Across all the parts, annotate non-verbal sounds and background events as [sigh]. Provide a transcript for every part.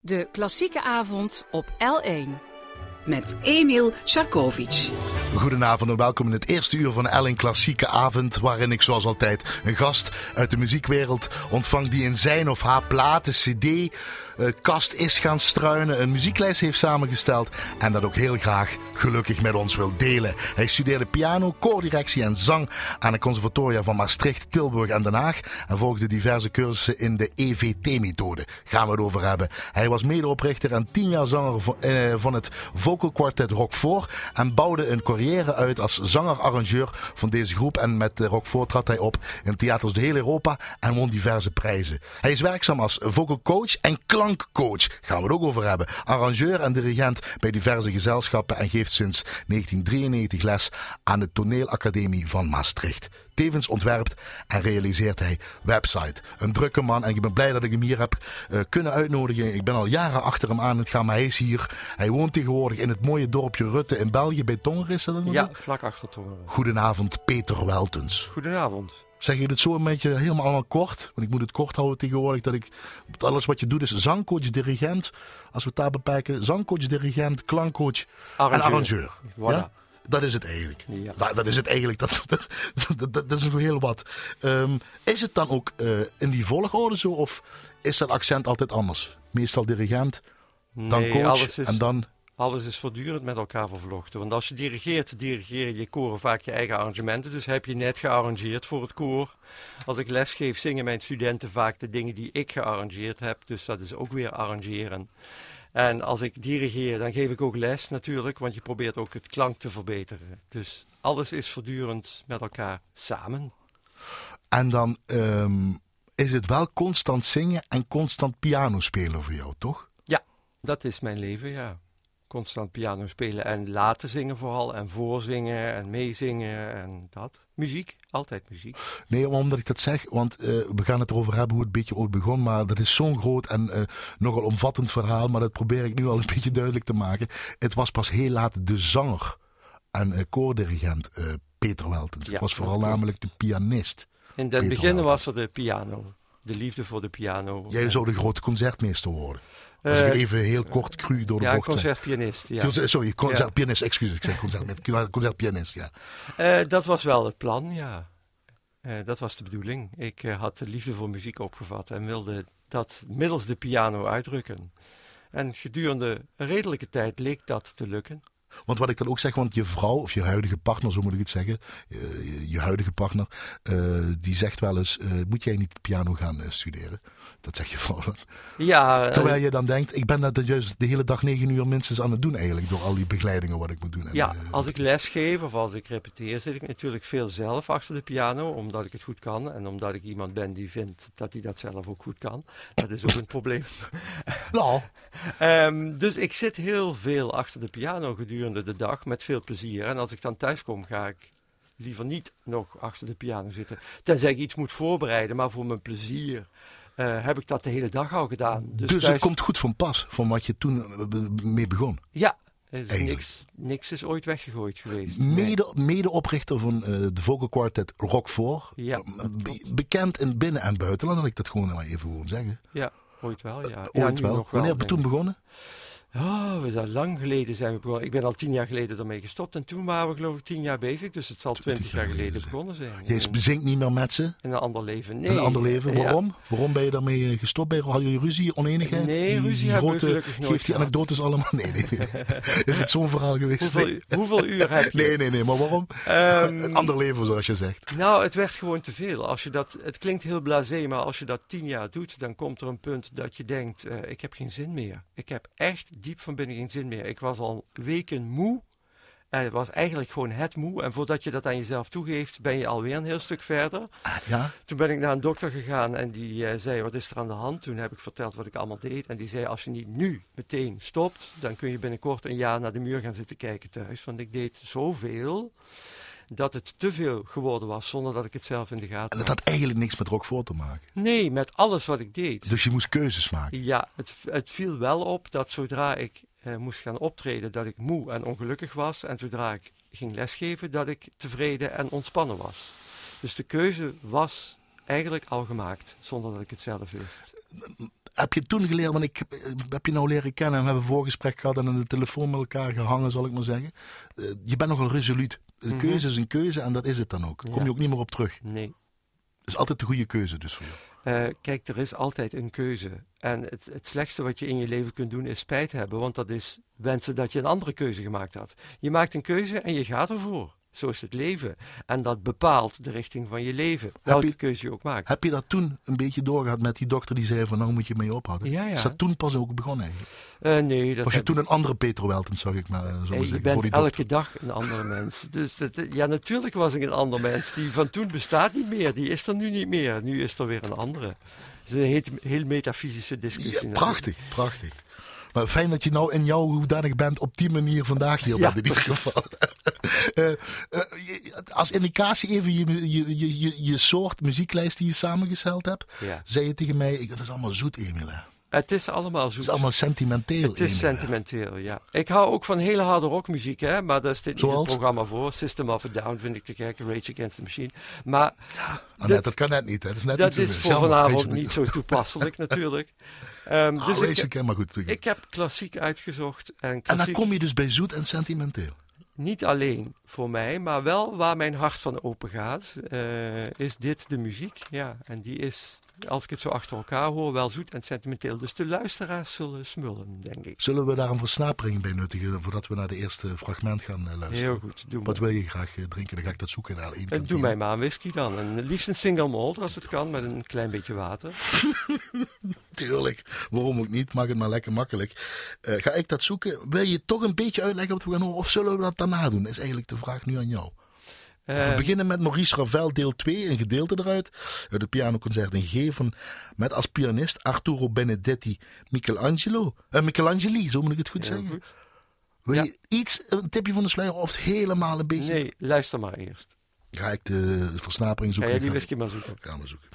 De klassieke avond op L1. Met Emil Sharkovic. Goedenavond en welkom in het eerste uur van Ellen Klassieke Avond. Waarin ik zoals altijd een gast uit de muziekwereld ontvang die in zijn of haar platen, cd, uh, kast is gaan struinen, een muzieklijst heeft samengesteld en dat ook heel graag gelukkig met ons wil delen. Hij studeerde piano, koordirectie en zang aan de conservatoria van Maastricht, Tilburg en Den Haag en volgde diverse cursussen in de EVT-methode. Gaan we het over hebben. Hij was medeoprichter en tien jaar zanger uh, van het vocal quartet Rockfort en bouwde een carrière uit als zanger-arrangeur van deze groep en met Rockfort trad hij op in theaters door heel Europa en won diverse prijzen. Hij is werkzaam als vocal coach en klank klankcoach. Gaan we het ook over hebben. Arrangeur en dirigent bij diverse gezelschappen en geeft sinds 1993 les aan de Toneelacademie van Maastricht. Tevens ontwerpt en realiseert hij website. Een drukke man en ik ben blij dat ik hem hier heb uh, kunnen uitnodigen. Ik ben al jaren achter hem aan het gaan, maar hij is hier. Hij woont tegenwoordig in het mooie dorpje Rutte in België bij Tongeren. Is dat ja, vlak achter Tongeren. Goedenavond, Peter Weltens. Goedenavond. Zeg je het zo een beetje helemaal allemaal kort? Want ik moet het kort houden tegenwoordig. Dat ik alles wat je doet is zangcoach, dirigent. Als we het daar beperken. Zangcoach, dirigent, klankcoach arrangeur. en arrangeur. Voilà. Ja? Dat is het eigenlijk. Ja. Dat, dat, is het eigenlijk. [laughs] Dat, dat, dat, dat is heel wat. Um, is het dan ook uh, in die volgorde zo? Of is dat accent altijd anders? Meestal dirigent, dan coach is... en dan... Alles is voortdurend met elkaar vervlochten. Want als je dirigeert, dirigeer je koren vaak je eigen arrangementen. Dus heb je net gearrangeerd voor het koor. Als ik les geef, zingen mijn studenten vaak de dingen die ik gearrangeerd heb. Dus dat is ook weer arrangeren. En als ik dirigeer, dan geef ik ook les natuurlijk, want je probeert ook het klank te verbeteren. Dus alles is voortdurend met elkaar samen. En dan um, is het wel constant zingen en constant piano spelen voor jou, toch? Ja, dat is mijn leven, ja constant piano spelen en laten zingen vooral. En voorzingen en meezingen en dat. Muziek, altijd muziek. Nee, omdat ik dat zeg, want uh, we gaan het erover hebben hoe het beetje ooit begon. Maar dat is zo'n groot en uh, nogal omvattend verhaal. Maar dat probeer ik nu al een [laughs] beetje duidelijk te maken. Het was pas heel laat de zanger en uh, koordirigent Peter Weltens. Ja, het was vooral namelijk de pianist. In het begin was er de piano. De liefde voor de piano. Jij zou de grote concertmeester worden. Als ik het even heel kort cru door de ja, bocht concertpianist. Ja, Sorry, concertpianist, excuus. Ik zeg concert, [laughs] concertpianist, ja. Uh, dat was wel het plan, ja. Uh, dat was de bedoeling. Ik uh, had de liefde voor muziek opgevat en wilde dat middels de piano uitdrukken. En gedurende een redelijke tijd leek dat te lukken. Want wat ik dan ook zeg, want je vrouw of je huidige partner, zo moet ik het zeggen, je, je huidige partner, die zegt wel eens, moet jij niet piano gaan studeren? Dat zeg je vrouw. Ja. Terwijl je dan denkt, ik ben dat juist de hele dag negen uur minstens aan het doen eigenlijk. Door al die begeleidingen wat ik moet doen. En, ja, uh, als ik les geef of als ik repeteer zit ik natuurlijk veel zelf achter de piano. Omdat ik het goed kan. En omdat ik iemand ben die vindt dat hij dat zelf ook goed kan. Dat is ook een probleem. [laughs] Nou. um, dus ik zit heel veel achter de piano gedurende de dag met veel plezier. En als ik dan thuis kom ga ik liever niet nog achter de piano zitten. Tenzij ik iets moet voorbereiden, maar voor mijn plezier uh, heb ik dat de hele dag al gedaan. Dus, dus thuis... het komt goed van pas, van wat je toen mee begon? Ja, niks, niks is ooit weggegooid geweest. Mede, nee. Medeoprichter van uh, de vocal quartet Rockfort. Ja, Be bekend in binnen- en buitenland, laat ik dat gewoon maar even gewoon zeggen. Ja, ooit wel, ja. Uh, ooit ja, wel. wel. Wanneer heb je toen begonnen? Oh, we zijn lang geleden zijn we begonnen. Ik ben al tien jaar geleden ermee gestopt en toen waren we geloof ik tien jaar bezig. Dus het zal twintig jaar geleden begonnen zijn. Je zingt niet meer met ze? In een ander leven, nee. In een ander leven, waarom? Ja. Waarom ben je daarmee gestopt? Ben je, hadden jullie ruzie, oneenigheid? Nee, die, ruzie die hebben grote, we Geeft die gehad. anekdotes allemaal? [laughs] Nee, nee, nee. [laughs] Is het zo'n verhaal geweest? Hoeveel, nee. hoeveel uur heb je? [laughs] Nee, nee, nee, maar waarom? Um, een ander leven, zoals je zegt. Nou, het werd gewoon te veel. Als je dat, het klinkt heel blasé, maar als je dat tien jaar doet, dan komt er een punt dat je denkt, uh, ik heb geen zin meer. Ik heb echt diep van binnen geen zin meer. Ik was al weken moe. En het was eigenlijk gewoon het moe. En voordat je dat aan jezelf toegeeft, ben je alweer een heel stuk verder. Ja? Toen ben ik naar een dokter gegaan en die uh, zei, wat is er aan de hand? Toen heb ik verteld wat ik allemaal deed. En die zei, als je niet nu meteen stopt, dan kun je binnenkort een jaar naar de muur gaan zitten kijken thuis. Want ik deed zoveel dat het te veel geworden was zonder dat ik het zelf in de gaten had. En het had eigenlijk niks met Rockfort te maken? Nee, met alles wat ik deed. Dus je moest keuzes maken? Ja, het, het viel wel op dat zodra ik uh, moest gaan optreden, dat ik moe en ongelukkig was. En zodra ik ging lesgeven, dat ik tevreden en ontspannen was. Dus de keuze was eigenlijk al gemaakt, zonder dat ik het zelf wist. Heb je toen geleerd, want ik eh, heb je nou leren kennen en we hebben een voorgesprek gehad en aan de telefoon met elkaar gehangen, zal ik maar zeggen. Eh, je bent nogal resoluut. De Mhm. keuze is een keuze en dat is het dan ook. Kom Ja. je ook niet meer op terug. Nee. Dat is altijd de goede keuze dus voor jou. Eh, kijk, er is altijd een keuze. En het, het slechtste wat je in je leven kunt doen is spijt hebben, want dat is wensen dat je een andere keuze gemaakt had. Je maakt een keuze en je gaat ervoor. Zo is het leven. En dat bepaalt de richting van je leven. Welke je- keuze je ook maakt. Heb je dat toen een beetje doorgehad met die dokter die zei van nou moet je mee ophouden? Ja, ja. Is dat toen pas ook begonnen eigenlijk? Eh, nee, dat Was je toen een andere Peter Weltens, zag ik maar eh, zo je zeggen, bent voor die elke dokter. dag een ander mens. Dus dat, ja, natuurlijk was ik een ander mens. Die van toen bestaat niet meer. Die is er nu niet meer. Nu is er weer een andere. Het is een heel, heel metafysische discussie. Ja, prachtig, prachtig. Maar fijn dat je nou in jouw hoedanig bent op die manier vandaag hier Ja, bent in ieder geval. [laughs] Eh, eh, als indicatie even je, je, je, je, je soort muzieklijst die je samengesteld hebt. Ja. Zei je tegen mij, ik, dat is allemaal zoet Emil hè? Het is allemaal Het zoet. is allemaal sentimenteel Het is sentimenteel, ja. Ik hou ook van hele harde rockmuziek, hè, maar daar dit niet het programma voor. System of a Down vind ik te gek, Rage Against the Machine. Maar Ah, dit- net, dat kan net niet hè? Dat is, net dat is voor vanavond niet zo toepasselijk [laughs] natuurlijk. Ah, dus ik, maar goed. ik heb klassiek uitgezocht. En en klassiek dan kom je dus bij zoet en sentimenteel. niet alleen voor mij, maar wel waar mijn hart van open gaat, eh, is dit de muziek. Ja, en die is, als ik het zo achter elkaar hoor, wel zoet en sentimenteel. Dus de luisteraars zullen smullen, denk ik. Zullen we daar een versnapering bij nuttigen voordat we naar de eerste fragment gaan eh, luisteren? Heel goed, doe Wat maar. wil je graag eh, drinken? Dan ga ik dat zoeken naar één Eh, kantine. Doe mij maar een whisky dan. En liefst een single malt als het kan, met een klein beetje water. [laughs] Tuurlijk, waarom ook niet? Maak het maar lekker makkelijk. Ga ik dat zoeken? Wil je toch een beetje uitleggen wat we gaan horen? Of zullen we dat daarna doen? Is eigenlijk de vraag nu aan jou. We Eh, beginnen met Maurice Ravel, deel 2, een gedeelte eruit. Uit het pianoconcert in G van, met als pianist Arturo Benedetti Michelangelo. Eh, Michelangeli, zo moet ik het goed zeggen. goed. Wil Ja. je iets, een tipje van de sluier of helemaal een beetje? Nee, luister maar eerst. Ga ik de versnapering zoeken? jij die Ga- whisky maar zoeken. We zoeken.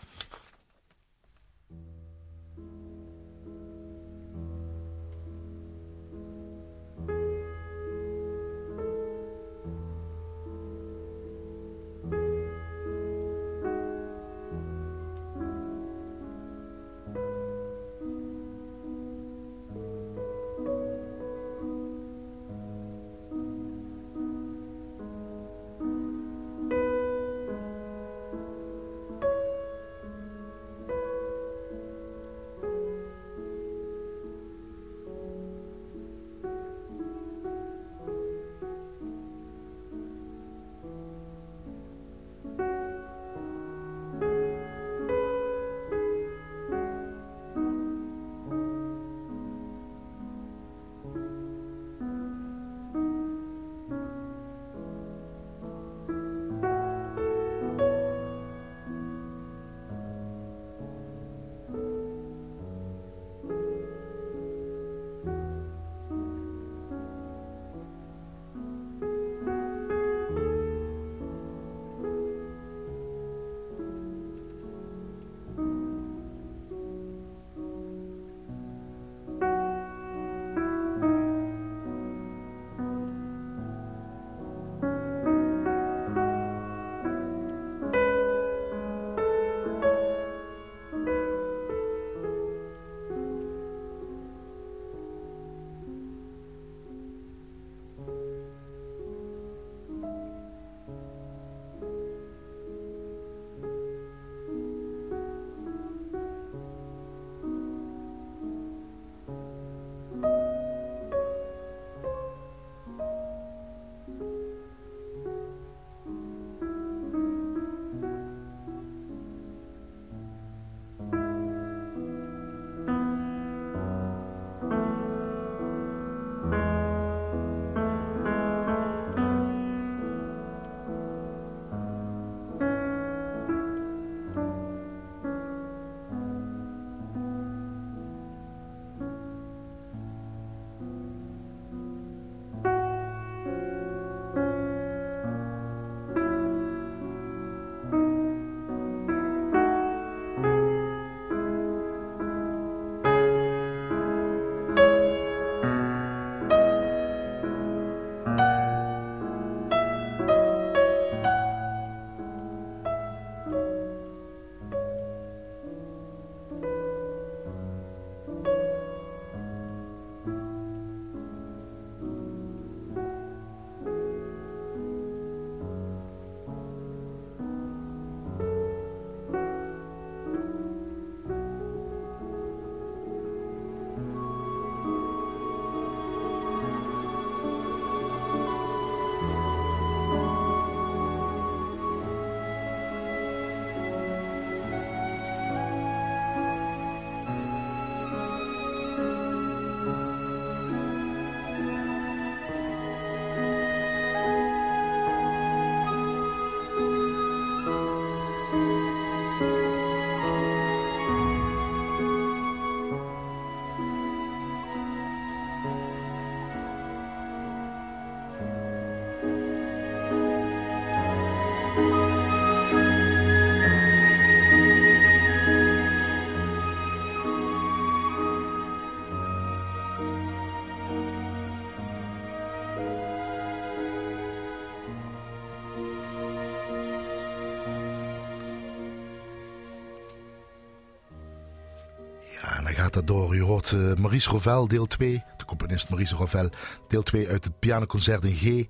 Gaat dat door. Je hoort uh, Maurice Ravel, deel 2. De componist Maurice Ravel, deel 2 uit het pianoconcert in G.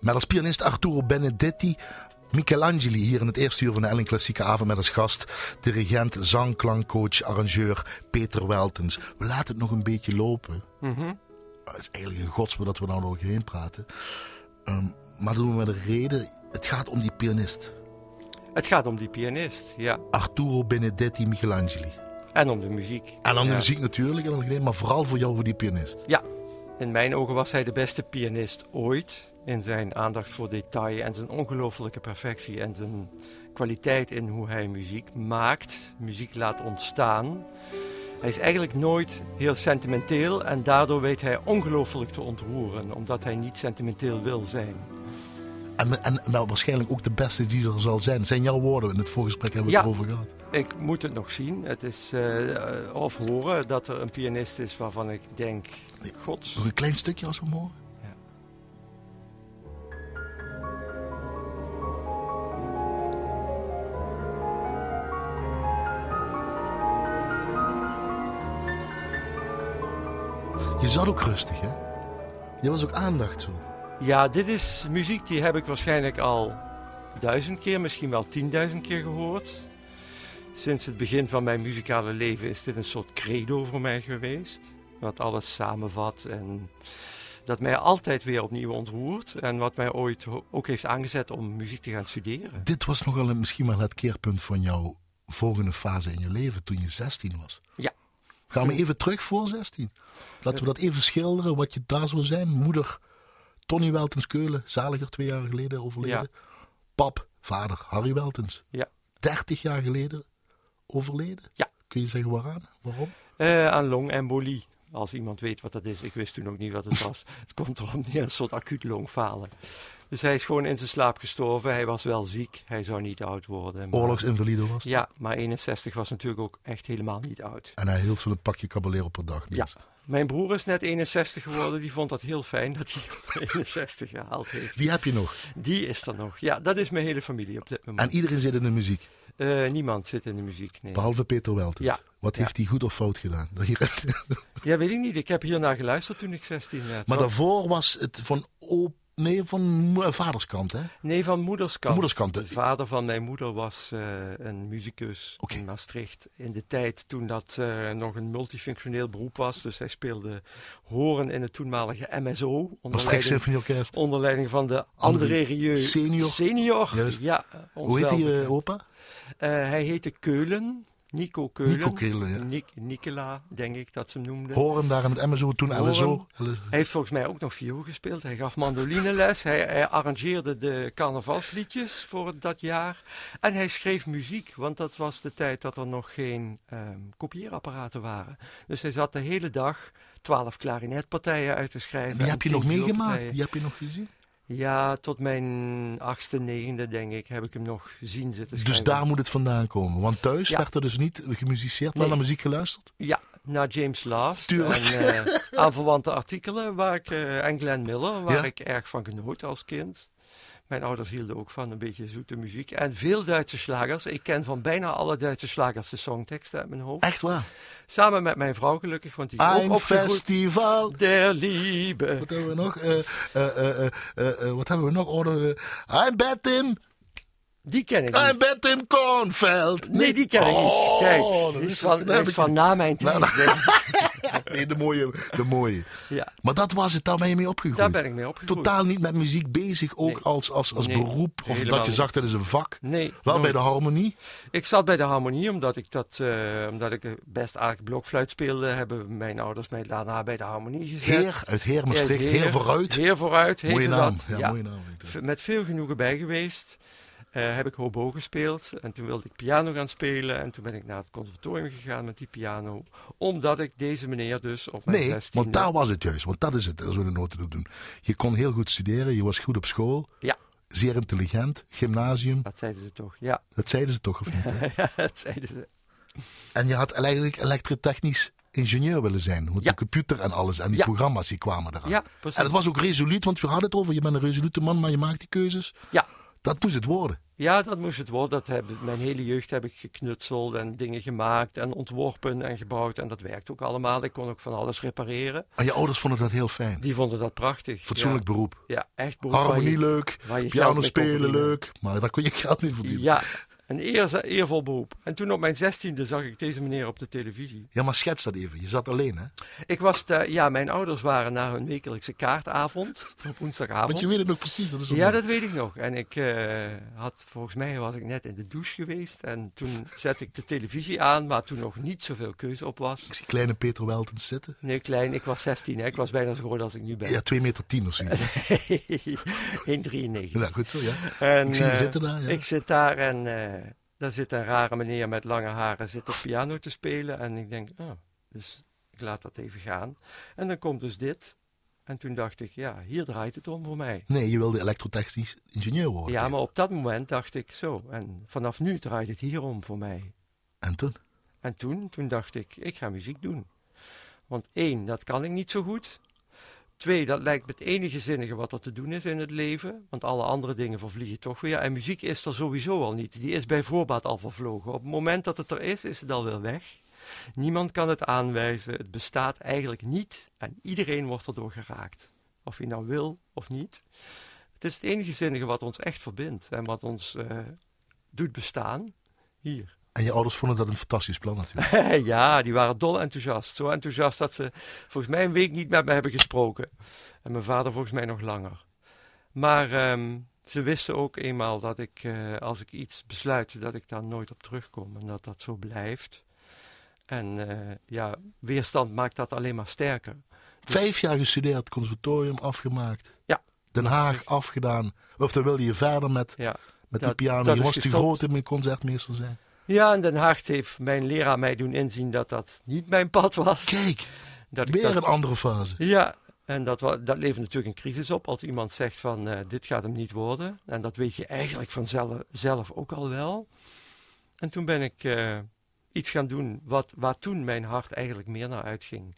Met als pianist Arturo Benedetti. Michelangeli hier in het eerste uur van de Ellen Klassieke Avond met als gast. Dirigent, zang, klankcoach, arrangeur Peter Weltens. We laten het nog een beetje lopen. Mm Het is eigenlijk een godsbe dat we daar nog heen praten. Um, maar dat doen we met een reden. Het gaat om die pianist. Het gaat om die pianist, ja. Arturo Benedetti Michelangeli. En om de muziek. En om ja. de muziek natuurlijk, maar vooral voor jou, voor die pianist. Ja, in mijn ogen was hij de beste pianist ooit. In zijn aandacht voor detail en zijn ongelofelijke perfectie. En zijn kwaliteit in hoe hij muziek maakt, muziek laat ontstaan. Hij is eigenlijk nooit heel sentimenteel en daardoor weet hij ongelooflijk te ontroeren, omdat hij niet sentimenteel wil zijn. En, en nou, waarschijnlijk ook de beste die er zal zijn. zijn jouw woorden. In het voorgesprek hebben we Ja. het erover gehad. Ik moet het nog zien. Het is, eh, of horen dat er een pianist is waarvan ik denk, god, Nog een klein stukje als we mogen. Ja. Je zat ook rustig, hè? Je was ook aandacht zo. Ja, dit is muziek die heb ik waarschijnlijk al duizend keer, misschien wel tienduizend keer gehoord. Sinds het begin van mijn muzikale leven is dit een soort credo voor mij geweest. Wat alles samenvat en dat mij altijd weer opnieuw ontroert. En wat mij ooit ook heeft aangezet om muziek te gaan studeren. Dit was nogal een, misschien wel het keerpunt van jouw volgende fase in je leven toen je 16 was. Ja. Gaan we even terug voor 16. Laten we dat even schilderen, wat je daar zou zijn. Moeder Tony Weltens Keulen, zaliger twee jaar geleden overleden. Pap, vader Harry Weltens. Ja. 30 jaar geleden overleden. Ja. Kun je zeggen waaraan? Waarom? Eh, aan longembolie. Als iemand weet wat dat is. Ik wist toen ook niet wat het was. [laughs] het komt erop neer, een soort acuut longfalen. Dus hij is gewoon in zijn slaap gestorven. Hij was wel ziek. Hij zou niet oud worden. maar- Oorlogsinvalide was het. Ja, maar 61 was natuurlijk ook echt helemaal niet oud. En hij hield van een pakje caballero per dag. Ja. Mijn broer is net 61 geworden. Die vond dat heel fijn dat hij [laughs] 61 gehaald heeft. Die heb je nog. Die is er nog. Ja, dat is mijn hele familie op dit moment. En iedereen zit in de muziek. Eh, niemand zit in de muziek. Nee. Behalve Peter Weltens. Ja. Wat Ja. heeft hij goed of fout gedaan? [laughs] Hier- Ja, weet ik niet. Ik heb hiernaar geluisterd toen ik 16 werd. Maar daarvoor was het van, op, nee, van mo- vaderskant, hè? Nee, van moederskant. Moederskant, De hè? vader van mijn moeder was eh, een muzikus in Maastricht. In de tijd toen dat eh, nog een multifunctioneel beroep was. Dus hij speelde horen in het toenmalige MSO. Onder Maastricht leiding, onder leiding van de André Rieu. senior. Senior, Juist. ja. Hoe heet die eh, bekend. opa? Eh, hij heette Keulen. Nico Keulen. Nico Keulen, ja. Nik- Nicola, denk ik dat ze hem noemden. Horen daar in het MSO, toen Horen. LSO. Hij heeft volgens mij ook nog viool gespeeld. Hij gaf mandolineles. Hij, hij arrangeerde de carnavalsliedjes voor dat jaar. En hij schreef muziek, want dat was de tijd dat er nog geen ehm, kopieerapparaten waren. Dus hij zat de hele dag twaalf klarinetpartijen uit te schrijven. Die heb je nog meegemaakt? Die heb je nog gezien? Ja, tot mijn achtste, negende, denk ik, heb ik hem nog zien zitten Dus schrijven. daar moet het vandaan komen. Want thuis Ja. werd er dus niet gemusiceerd, maar Nee. naar muziek geluisterd. Ja, naar James Last Tuurlijk. en eh aanverwante artikelen waar ik, eh, en Glenn Miller, waar Ja. ik erg van genoot als kind. Mijn ouders hielden ook van een beetje zoete muziek. En veel Duitse slagers. Ik ken van bijna alle Duitse slagers de songteksten uit mijn hoofd. Echt waar. Samen met mijn vrouw gelukkig, want die is ook opgegroeid. festival. Der Liebe. Wat hebben we nog? Eh, eh, eh, eh, eh, eh, wat hebben we nog? Oh, eh, I'm Bettin. Die ken ik niet. I'm Bettin Kornveld. Nee, die ken ik niet. Kijk, Oh, die dat is van, dat is van na mijn tijd. [laughs] [laughs] [laughs] Nee, de mooie. De mooie. Ja, Maar dat was het, daar ben je mee opgegroeid. daar ben ik mee opgegroeid. Totaal niet met muziek bezig, ook Nee. als, als, als Nee, beroep. Of dat je zag, dat is een vak. Nee, Wel nooit. bij de harmonie. Ik zat bij de harmonie omdat ik dat, eh, omdat ik best aardig blokfluit speelde, hebben mijn ouders mij daarna bij de harmonie gezet. Heer uit Heer Maastricht. Ja, Heer, vooruit. Heer vooruit, mooie naam. dat. Ja, Ja. mooie naam. Met veel genoegen bij geweest. Eh, heb ik hobo gespeeld en toen wilde ik piano gaan spelen en toen ben ik naar het conservatorium gegaan met die piano, omdat ik deze meneer dus op mijn Nee, 16 want daar was het juist. Want dat is het, als we de noten doen. Je kon heel goed studeren, je was goed op school. Ja. Zeer intelligent, gymnasium. Dat zeiden ze toch, ja, Dat zeiden ze toch of niet? hè? [laughs] dat zeiden ze. En je had eigenlijk elektrotechnisch ingenieur willen zijn. Ja. de computer en alles en die Ja. programma's die kwamen eraan. Ja, precies. En het was ook resoluut, want we hadden het over. Je bent een resoluute man, maar je maakt die keuzes. Ja, Dat moest het worden. Ja, dat moest het worden. Dat heb, mijn hele jeugd heb ik geknutseld en dingen gemaakt en ontworpen en gebouwd. En dat werkte ook allemaal. Ik kon ook van alles repareren. En je ouders vonden dat heel fijn? Die vonden dat prachtig. Fatsoenlijk ja. beroep? Ja, echt beroep. Harmonie je, leuk, piano spelen leuk. Maar daar kon je geld mee verdienen. Ja, een eer, eervol beroep. En toen op mijn zestiende zag ik deze meneer op de televisie. Ja, maar schets dat even. Je zat alleen, hè? Ik was, ja, mijn ouders waren naar hun wekelijkse kaartavond [laughs] op woensdagavond. Want je weet het nog precies, dat is Ja, dat weet ik nog. En ik uh, had, volgens mij was ik net in de douche geweest. En toen zette ik de televisie aan, waar toen nog niet zoveel keuze op was. Ik zie kleine Peter Weltens zitten. Nee, klein. Ik was 16, hè. Ik was bijna zo groot als ik nu ben. Ja, 2 meter 10 of zo. 1,93. [laughs] Ja, goed zo, ja. En, ik zie je uh, zitten daar, ja. Ik zit daar en... Uh, daar zit een rare meneer met lange haren zit op piano te spelen. En ik denk, oh, dus ik laat dat even gaan. En dan komt dus dit. En toen dacht ik, ja, hier draait het om voor mij. Nee, je wilde elektrotechnisch ingenieur worden. Ja, maar op dat moment dacht ik zo. En vanaf nu draait het hier om voor mij. En toen? En toen, toen dacht ik, ik ga muziek doen. Want één, dat kan ik niet zo goed. Twee, dat lijkt me het enige zinnige wat er te doen is in het leven. Want alle andere dingen vervliegen toch weer. En muziek is er sowieso al niet. Die is bij voorbaat al vervlogen. Op het moment dat het er is, is het alweer weg. Niemand kan het aanwijzen. Het bestaat eigenlijk niet. En iedereen wordt erdoor geraakt. Of je nou wil of niet. Het is het enige zinnige wat ons echt verbindt. En wat ons uh, doet bestaan. Hier. En je ouders vonden dat een fantastisch plan natuurlijk. [laughs] ja, die waren dol enthousiast. Zo enthousiast dat ze volgens mij een week niet met me hebben gesproken. En mijn vader volgens mij nog langer. Maar um, ze wisten ook eenmaal dat ik, uh, als ik iets besluit, dat ik daar nooit op terugkom. En dat dat zo blijft. En uh, ja, weerstand maakt dat alleen maar sterker. Dus... Vijf jaar gestudeerd, conservatorium afgemaakt. Ja. Den Haag afgedaan. Of dan wilde je verder met, ja, met dat, die piano. Je was te groot in mijn concertmeester zijn. Ja, in Den Haag heeft mijn leraar mij doen inzien dat dat niet mijn pad was. Kijk, [laughs] dat weer dat, een andere fase. Ja, en dat, dat levert natuurlijk een crisis op als iemand zegt van uh, dit gaat hem niet worden. En dat weet je eigenlijk vanzelf zelf ook al wel. En toen ben ik uh, iets gaan doen wat, waar toen mijn hart eigenlijk meer naar uitging.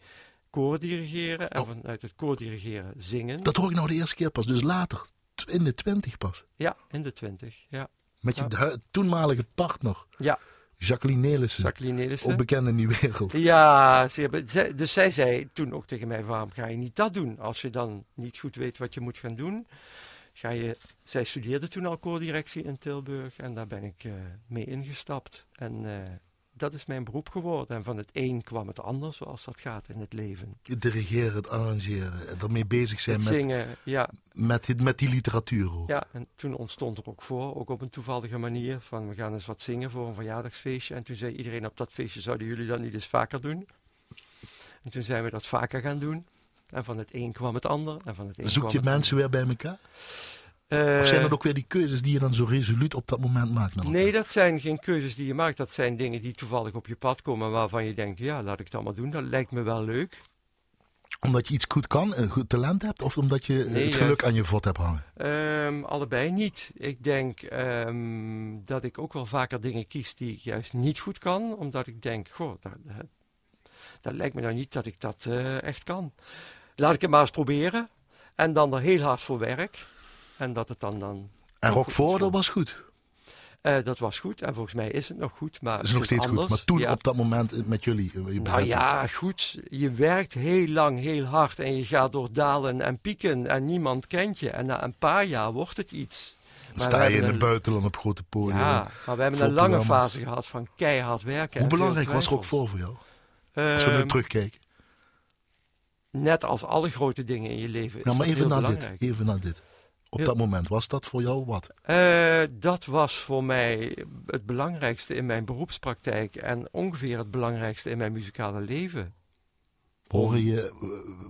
Koor dirigeren en Oh. vanuit het koor dirigeren zingen. Dat hoor ik nou de eerste keer pas, dus later, in de twintig pas. Ja, in de twintig, ja. Met je Ja. toenmalige partner, Ja, Jacqueline Nelissen. Jacqueline Nelissen. In die wereld. Ja, ze hebben, dus zij zei toen ook tegen mij: waarom ga je niet dat doen? Als je dan niet goed weet wat je moet gaan doen, ga je. Zij studeerde toen al koordirectie in Tilburg en daar ben ik eh, mee ingestapt. En eh, dat is mijn beroep geworden. En van het een kwam het ander, zoals dat gaat in het leven. Het dirigeren, het arrangeren, ermee bezig zijn Het met, zingen, ja, met, die- met die literatuur ook. ja. En toen ontstond er ook voor, ook op een toevallige manier, van we gaan eens wat zingen voor een verjaardagsfeestje. En toen zei iedereen op dat feestje: zouden jullie dat niet eens vaker doen? En toen zijn we dat vaker gaan doen. En van het een kwam het ander. En van het een Zoek je mensen weer bij elkaar? Of zijn Eh, dat ook weer die keuzes die je dan zo resoluut op dat moment maakt? Nee, dat zijn geen keuzes die je maakt. Dat zijn dingen die toevallig op je pad komen waarvan je denkt, ja, laat ik het allemaal doen. Dat lijkt me wel leuk. Omdat je iets goed kan, een goed talent hebt? Of omdat je eh, Nee, het ja. geluk aan je vod hebt hangen? Ehm, allebei niet. Ik denk ehm, dat ik ook wel vaker dingen kies die ik juist niet goed kan. Omdat ik denk, goh, dat, dat, dat lijkt me nou niet dat ik dat eh, echt kan. Laat ik het maar eens proberen. En dan er heel hard voor werk. En dat het dan dan... En ook Rock goed Voor, is. dat was goed. Eh, dat was goed. En volgens mij is het nog goed. Maar Dat is het nog steeds anders. goed. Maar toen Ja, op dat moment met jullie. eh, je Nou ja, goed. Je werkt heel lang, heel hard en je gaat door dalen en pieken en niemand kent je. En na een paar jaar wordt het iets. Dan Maar sta je in het buitenland op grote podium. Ja, maar we hebben een lange programma's. fase gehad van keihard werken. Hoe belangrijk was Rock twijfels. Voor voor jou? Als we nu Ehm, terugkijken. net als alle grote dingen in je leven is Ja, maar even naar dit. Even naar dit. Op dat moment, was dat voor jou wat? Eh, dat was voor mij het belangrijkste in mijn beroepspraktijk en ongeveer het belangrijkste in mijn muzikale leven. Horen je, eh,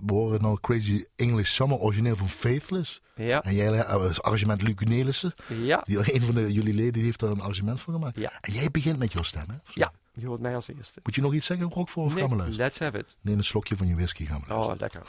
we horen nou Crazy English Summer, origineel van Faithless. Ja, En jij uh, is arrangement Luc Nelissen. ja, Die, een van de, jullie leden heeft daar een arrangement van gemaakt. Ja. En jij begint met jouw stem, hè? ja. Je hoort mij als eerste. Moet je nog iets zeggen, Rock voor of we Nee, let's have it. Neem een slokje van je whisky, gaan we luisteren. Oh, lekker.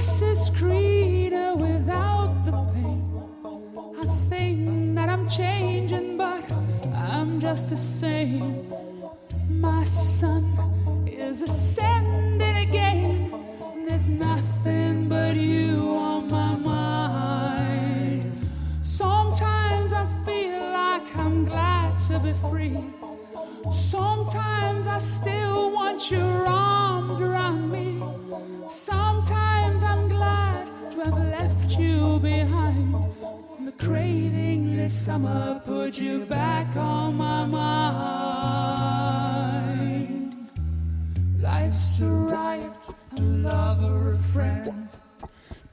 Grass is without the pain. I think that I'm changing, but I'm just the same. My sun is ascending again. There's nothing but you on my mind. Sometimes I feel like I'm glad to be free. Sometimes I still want your arms around me. Sometimes Crazy English summer put you back on my mind. Life's a riot, a lover, a friend.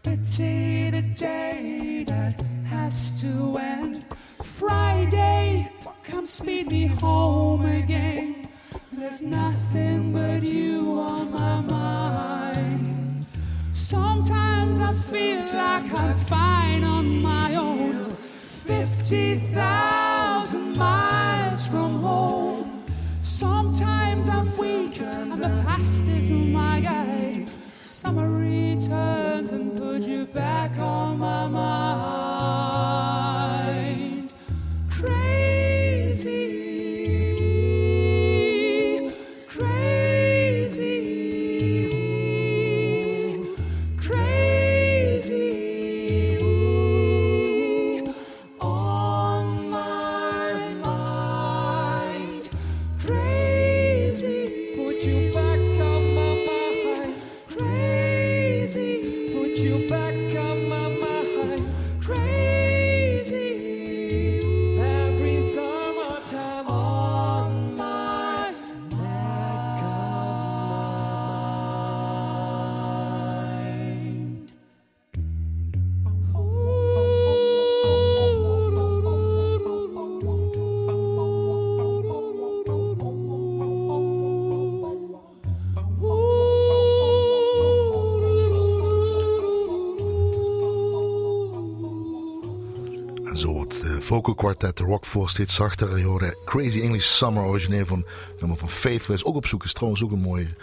Pity the day that has to end. Friday, come speed me home again. There's nothing but you on my mind. Sometimes I feel like I'm fine on my own. 50,000 miles from home. Sometimes I'm weak and the past is my guide. Summer returns and put you back on my mind. Vocal quartet, de rock steeds zachter. Je hoorde Crazy English Summer, origineel van nummer van Faithless. Ook op zoek is trouwens ook een mooi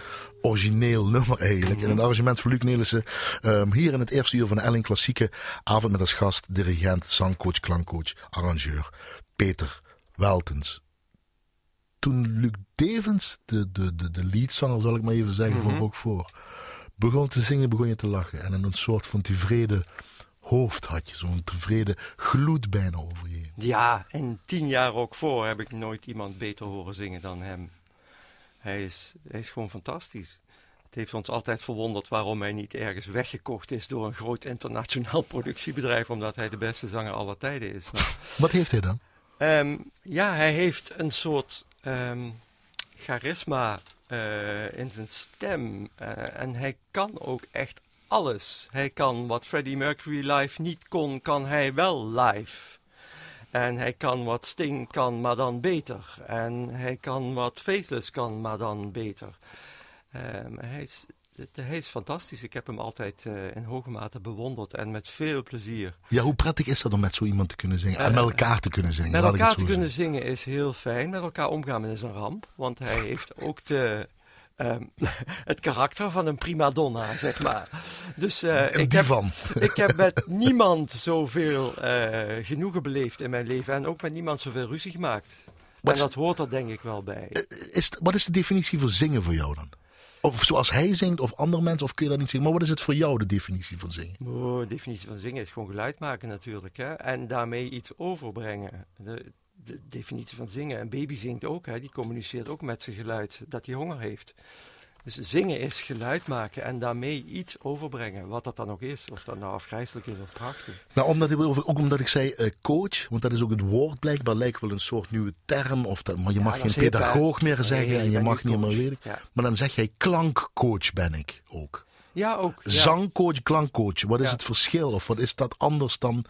origineel [laughs] nummer eigenlijk. En een arrangement van Luc Nelissen. ehm, hier in het eerste uur van de Elling Klassieke avond met als gast, dirigent, zangcoach, klankcoach, arrangeur Peter Weltens. Toen Luc Devens, de, de, de, de leadzanger zal ik maar even zeggen, voor ook voor, begon te zingen, begon je te lachen. En een soort van tevreden hoofd had je, zo'n tevreden gloed bijna over je. Ja, en tien jaar ook voor heb ik nooit iemand beter horen zingen dan hem. Hij is, hij is gewoon fantastisch. Het heeft ons altijd verwonderd waarom hij niet ergens weggekocht is door een groot internationaal [laughs] productiebedrijf, omdat hij de beste zanger aller tijden is. Maar, [laughs] Wat heeft hij dan? ehm, ja, hij heeft een soort ehm, charisma eh, in zijn stem. eh, en hij kan ook echt alles. Hij kan wat Freddie Mercury live niet kon, kan hij wel live. En hij kan wat Sting kan, maar dan beter. En hij kan wat Faithless kan, maar dan beter. Ehm, hij, is, hij is fantastisch. Ik heb hem altijd eh, in hoge mate bewonderd en met veel plezier. Ja, hoe prettig is dat om met zo iemand te kunnen zingen? En met elkaar te kunnen zingen? Met elkaar te kunnen zingen is heel fijn. Met elkaar omgaan is een ramp. Want hij [laughs] heeft ook de, ehm, [laughs] het karakter van een prima donna, zeg maar. Dus eh, ik, heb, [laughs] ik heb met niemand zoveel eh, genoegen beleefd in mijn leven. En ook met niemand zoveel ruzie gemaakt. Wat en dat hoort er denk ik wel bij. Is, wat is de definitie van zingen voor jou dan? Of zoals hij zingt of andere mensen, of kun je dat niet zingen? Maar wat is het voor jou, de definitie van zingen? Oh, de definitie van zingen is gewoon geluid maken natuurlijk. Hè? En daarmee iets overbrengen. De, de definitie van zingen. Een baby zingt ook. Hè? Die communiceert ook met zijn geluid dat hij honger heeft. Dus zingen is geluid maken en daarmee iets overbrengen. Wat dat dan ook is. Of dat nou afgrijzelijk is of prachtig. Nou, omdat ik, ook omdat ik zei eh, coach, want dat is ook het woord blijkbaar, lijkt wel een soort nieuwe term. Of dat, maar je Ja, mag geen pedagoog meer Nee, zeggen en je mag niet meer. Ja. Maar dan zeg jij klankcoach ben ik ook. Ja, ook. Ja. Zangcoach, klankcoach. Wat is het verschil? Of wat is dat anders dan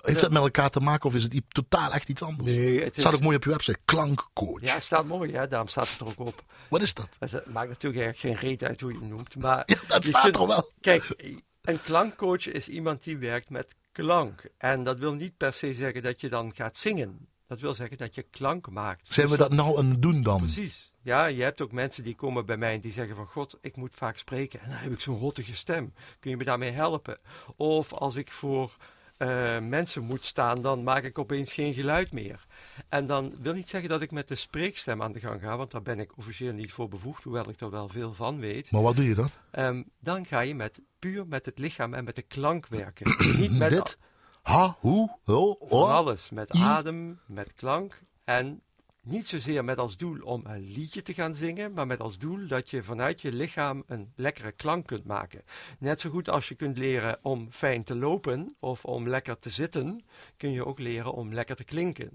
Heeft dat met elkaar te maken of is het totaal echt iets anders? Nee, het is... staat ook mooi op je website. Klankcoach. Ja, het staat mooi, hè? daarom staat het er ook op. Wat is dat? Dus Het maakt natuurlijk eigenlijk geen reet uit hoe je het noemt. Maar Ja, dat staat kunt- er wel. Kijk, een klankcoach is iemand die werkt met klank. En dat wil niet per se zeggen dat je dan gaat zingen. Dat wil zeggen dat je klank maakt. Zijn Dus we dat nou aan het doen dan? Precies. Ja, je hebt ook mensen die komen bij mij en die zeggen van... God, ik moet vaak spreken en dan heb ik zo'n rottige stem. Kun je me daarmee helpen? Of als ik voor eh, mensen moet staan, dan maak ik opeens geen geluid meer. En dan wil niet zeggen dat ik met de spreekstem aan de gang ga... want daar ben ik officieel niet voor bevoegd, hoewel ik er wel veel van weet. Maar wat doe je dan? Ehm, dan ga je met, puur met het lichaam en met de klank werken. [clears throat] niet met Dit? Ha, hoe, ho, van oh. alles. Met I. adem, met klank. En niet zozeer met als doel om een liedje te gaan zingen, maar met als doel dat je vanuit je lichaam een lekkere klank kunt maken. Net zo goed als je kunt leren om fijn te lopen of om lekker te zitten, kun je ook leren om lekker te klinken.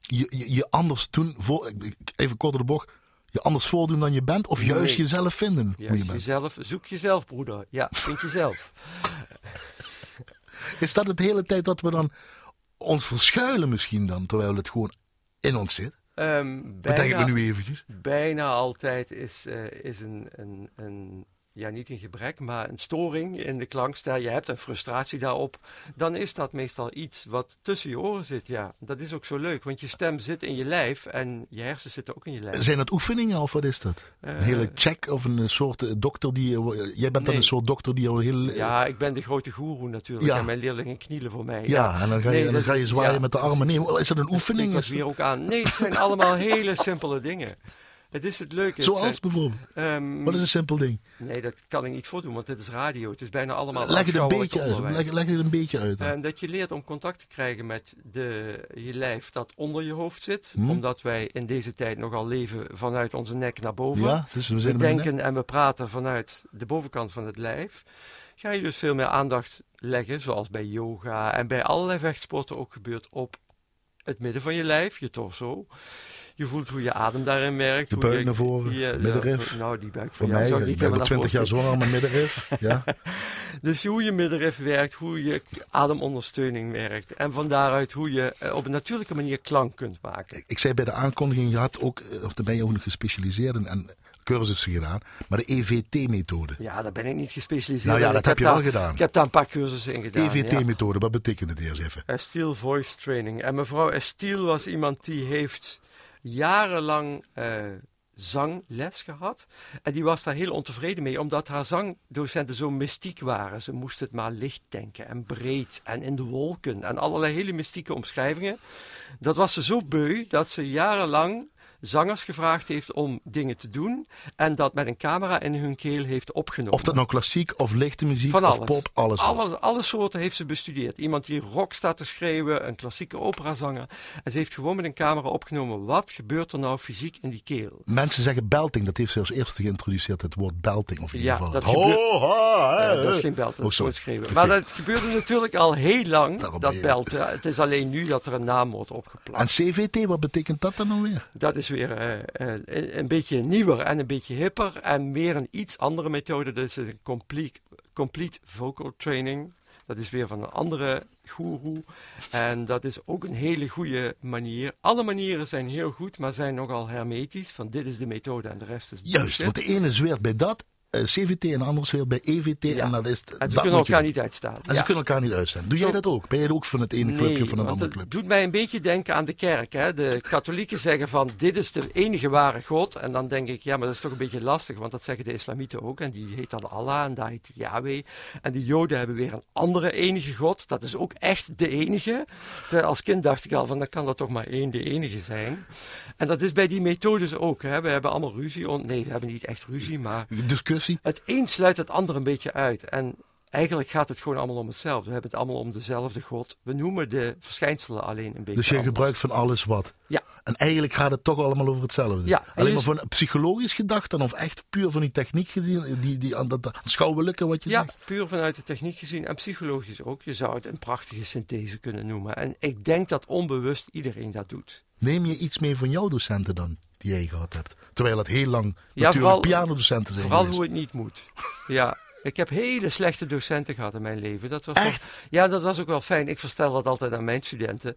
Je, je, je anders doen, voor, even kort door de bocht, je anders voordoen dan je bent of juist jezelf vinden hoe je Juist bent? jezelf, zoek jezelf, broeder. Ja, vind jezelf. [laughs] Is dat het hele tijd dat we dan ons verschuilen misschien dan, terwijl het gewoon in ons zit? Denken bijna- we nu eventjes. bijna altijd is, eh, is een, een, een, ja niet een gebrek, maar een storing in de klankstijl. Je hebt een frustratie daarop. Dan is dat meestal iets wat tussen je oren zit. Ja, dat is ook zo leuk, want je stem zit in je lijf en je hersenen zitten ook in je lijf. Zijn dat oefeningen of wat is dat? Een hele check of een soort eh, dokter die... eh, Jij bent dan een soort dokter die al heel... eh, Ja, ik ben de grote goeroe natuurlijk Ja. en mijn leerlingen knielen voor mij. Ja, en dan ga je, Nee, dan dat- ga je zwaaien ja, met de armen. Nee, is dat een oefening? Is weer ook aan. Nee, het zijn allemaal hele simpele dingen. Het is het leuke. het Zoals zijn- bijvoorbeeld. ehm, Wat is een simpel ding? Nee, dat kan ik niet voordoen, want dit is radio. Het is bijna allemaal Leg het een beetje uit. Leg, leg het een beetje uit. dan. En dat je leert om contact te krijgen met de, je lijf dat onder je hoofd zit. Hm. Omdat wij in deze tijd nogal leven vanuit onze nek naar boven. ja, dus we we denken en we praten vanuit de bovenkant van het lijf. Ga je dus veel meer aandacht leggen, zoals bij yoga en bij allerlei vechtsporten ook gebeurt, op het midden van je lijf, je torso. Je voelt hoe je adem daarin werkt. De buik naar voren, je- middenrif. Nou, die buik Voor mij, zou ik ik niet al helemaal naar 20 jaar zwanger met middenrif. [laughs] Ja. dus hoe je middenrif werkt, hoe je ademondersteuning werkt. En van daaruit hoe je eh, op een natuurlijke manier klank kunt maken. Ik zei bij de aankondiging, je had ook, eh, of daar ben je ook nog gespecialiseerd in en cursussen gedaan, maar de EVT-methode. Ja, daar ben ik niet gespecialiseerd Nou ja, dat Ik heb je wel gedaan. Ik heb daar een paar cursussen in gedaan. ja. EVT-methode, wat betekent het eerst even? Estiel Voice Training. En mevrouw Estiel was iemand die heeft jarenlang eh, zangles gehad. En die was daar heel ontevreden mee, omdat haar zangdocenten zo mystiek waren. Ze moest het maar licht denken en breed en in de wolken en allerlei hele mystieke omschrijvingen. Dat was ze zo beu dat ze jarenlang zangers gevraagd heeft om dingen te doen en dat met een camera in hun keel heeft opgenomen. Of dat nou klassiek of lichte muziek Van of alles. pop, alles. Alle, alle soorten heeft ze bestudeerd. Iemand die rock staat te schreeuwen, een klassieke operazanger. En ze heeft gewoon met een camera opgenomen. Wat gebeurt er nou fysiek in die keel? Mensen zeggen belting, dat heeft ze als eerste geïntroduceerd, het woord belting. Of in ieder Ja, geval. dat gebeurt- Ja, dat is geen belt, dat Oh, is schreeuwen. Maar dat gebeurde natuurlijk al heel lang, Daarom dat belten. Het is alleen nu dat er een naam wordt opgeplakt. En CVT, wat betekent dat dan nou weer? Dat is weer eh, eh, een, een beetje nieuwer en een beetje hipper en meer een iets andere methode. Dat is een complete, complete vocal training. Dat is weer van een andere goeroe. En dat is ook een hele goede manier. Alle manieren zijn heel goed, maar zijn nogal hermetisch. Van dit is de methode en de rest is Juist, bullshit. want de ene zweert bij dat, CVT, en de andere zweert bij EVT. Ja. En dat is, En ze dat kunnen je elkaar doen. niet uitstaan. En ze kunnen elkaar niet uitstaan. Doe jij dat ook? Ben jij ook van het ene clubje of van een andere het club? doet mij een beetje denken aan de kerk. Hè? De katholieken zeggen van dit is de enige ware God. En dan denk ik, ja, maar dat is toch een beetje lastig. Want dat zeggen de islamieten ook. En die heet dan Allah en daar heet Yahweh. En de joden hebben weer een andere enige God. Dat is ook echt de enige. Terwijl als kind dacht ik al van dan kan dat toch maar één de enige zijn. En dat is bij die methodes ook. Hè? We hebben allemaal ruzie. Nee, we hebben niet echt ruzie, maar Discussie? Het een sluit het ander een beetje uit. En eigenlijk gaat het gewoon allemaal om hetzelfde. We hebben het allemaal om dezelfde God. We noemen de verschijnselen alleen een beetje Dus je anders. gebruikt van alles wat. Ja. En eigenlijk gaat het toch allemaal over hetzelfde. Ja, en Alleen maar van psychologisch gedacht dan of echt puur van die techniek gezien, die, die, aan dat dat schouwelijke wat je Ja, zegt? puur vanuit de techniek gezien en psychologisch ook. Je zou het een prachtige synthese kunnen noemen. En ik denk dat onbewust iedereen dat doet. Neem je iets mee van jouw docenten dan, die jij gehad hebt? Terwijl het heel lang Ja, natuurlijk pianodocenten zijn Vooral geweest. hoe het niet moet. Ja, Ik heb hele slechte docenten gehad in mijn leven. Dat was Echt? Wel, ja, dat was ook wel fijn. Ik verstel dat altijd aan mijn studenten.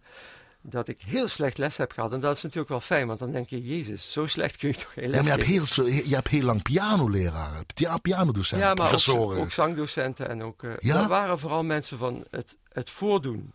Dat ik heel slecht les heb gehad. En dat is natuurlijk wel fijn, want dan denk je, Jezus, zo slecht kun je toch geen Ja, les maar je hebt heel, je hebt heel lang pianoleraren, ja, pianodocenten, Ja, maar ook, professoren. ook zangdocenten en ook. eh Ja? Dat waren vooral mensen van het, het voordoen.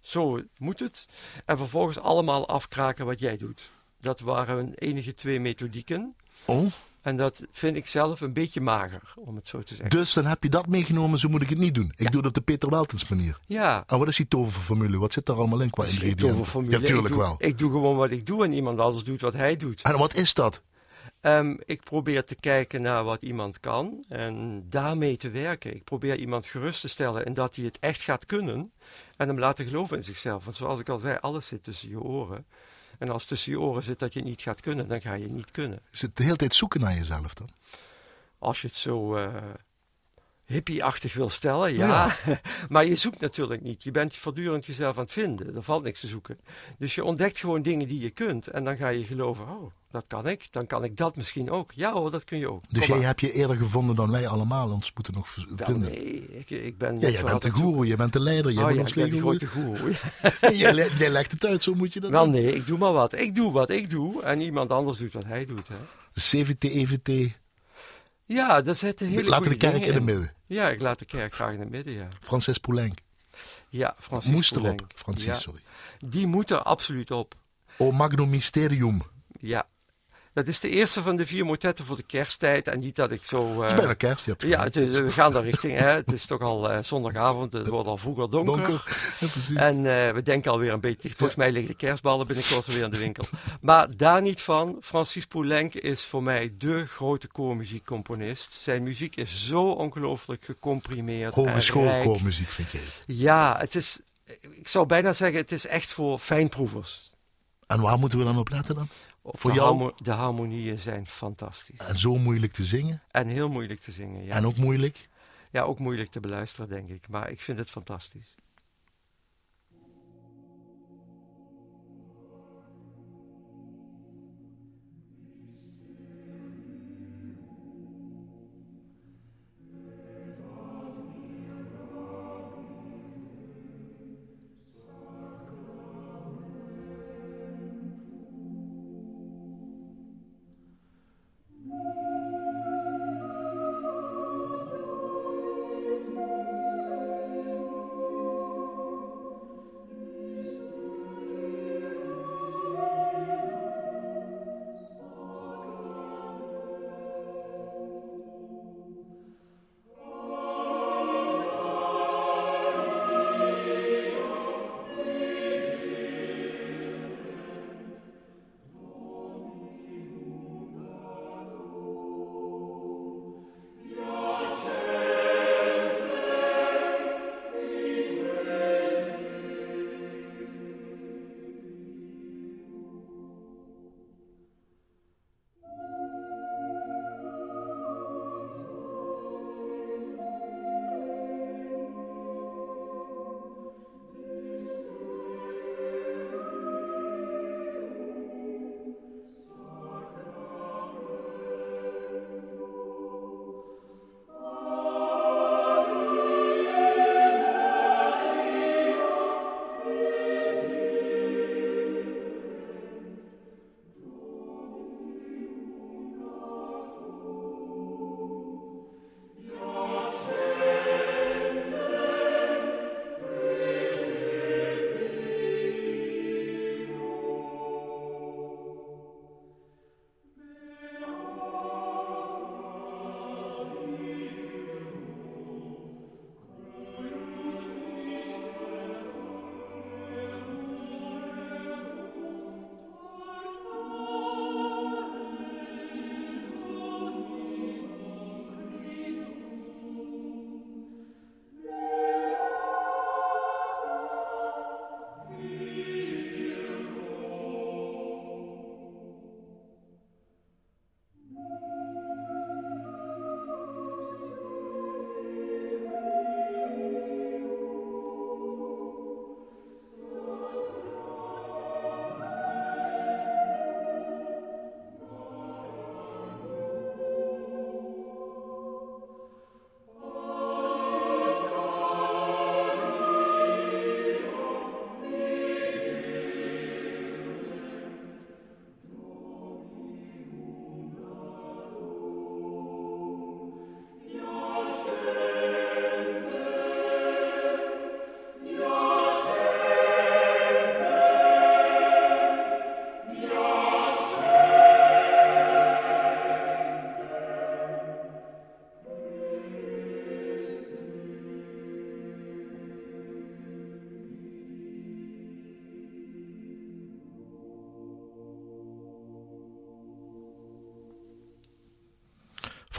Zo moet het. En vervolgens allemaal afkraken wat jij doet. Dat waren hun enige twee methodieken. Oh, En dat vind ik zelf een beetje mager, om het zo te zeggen. dus dan heb je dat meegenomen, zo moet ik het niet doen. Ik Ja. doe het op de Peter Weltens manier. Ja, En wat is die toverformule? Wat zit daar allemaal in qua geen ingrediënten? toverformule. Ja, tuurlijk ik doe, wel. Ik doe gewoon wat ik doe en iemand anders doet wat hij doet. En wat is dat? Ehm, ik probeer te kijken naar wat iemand kan en daarmee te werken. Ik probeer iemand gerust te stellen in dat hij het echt gaat kunnen en hem laten geloven in zichzelf. Want zoals ik al zei, alles zit tussen je oren. En als tussen je oren zit dat je niet gaat kunnen, dan ga je niet kunnen. Is het de hele tijd zoeken naar jezelf dan? Als je het zo eh hippie-achtig wil stellen, ja. [laughs] maar je zoekt natuurlijk niet. Je bent voortdurend jezelf aan het vinden. Er valt niks te zoeken. Dus je ontdekt gewoon dingen die je kunt. En dan ga je geloven, oh, dat kan ik. Dan kan ik dat misschien ook. Ja hoor, dat kun je ook. Dus Kom jij maar. hebt je eerder gevonden dan wij allemaal ons moeten nog v- Wel, vinden. nee, ik, ik ben... Ja, jij bent de goeroe, jij bent de leider, jij Oh bent ja, ons ik ben die legergoeroe. grote goeroe. [laughs] jij, le- jij legt het uit, zo moet je dat Wel doen. nee, ik doe maar wat. Ik doe wat ik doe en iemand anders doet wat hij doet. Hè. CVT, EVT, Ja, dat zit een hele laten de goede kerk in het midden. Ja, ik laat de kerk graag in het midden, ja. Francis Poulenc. Ja, Francis Moest Poulenc. erop. Francis, Ja, sorry. Die moet er absoluut op. O Magnum Mysterium. Ja. Dat is de eerste van de vier motetten voor de kersttijd. En niet dat ik zo... eh, Het is bijna kerst, je hebt ja, het is- we gaan daar richting. Hè. Het is toch al eh, zondagavond. Het wordt al vroeger donker. donker. [laughs] Ja, precies. En eh, we denken alweer een beetje. Volgens mij liggen de kerstballen binnenkort weer in de winkel. Maar daar niet van. Francis Poulenc is voor mij de grote koormuziekcomponist. Zijn muziek is zo ongelooflijk gecomprimeerd. Hogeschoolkoormuziek vind jij. Ja, het is. Ik zou bijna zeggen, het is echt voor fijnproevers. En waar moeten we dan op letten dan? Voor de, jou? harmo- de harmonieën zijn fantastisch. En zo moeilijk te zingen. En heel moeilijk te zingen. Ja. En ook moeilijk. ja, ook moeilijk te beluisteren, denk ik. Maar ik vind het fantastisch.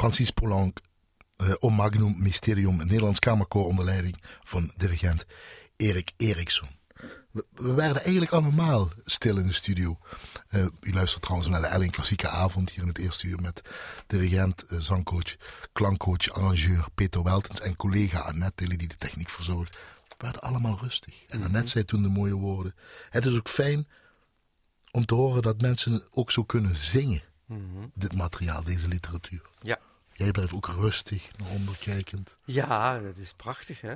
Francis Poulenc, uh, Om Magnum Mysterium, een Nederlands kamerkoor onder leiding van dirigent Erik Eriksson. We, we werden eigenlijk allemaal stil in de studio. Uh, u luistert trouwens naar de Elling Klassieke Avond hier in het eerste uur met dirigent, uh, zangcoach, klankcoach, arrangeur Peter Weltens en collega Annette die de techniek verzorgt. We werden allemaal rustig. En Annette zei toen de mooie woorden. Het is ook fijn om te horen dat mensen ook zo kunnen zingen. Mm -hmm. Dit materiaal, deze literatuur. Ja. Jij blijft ook rustig naar onder kijkend. Ja, dat is prachtig hè.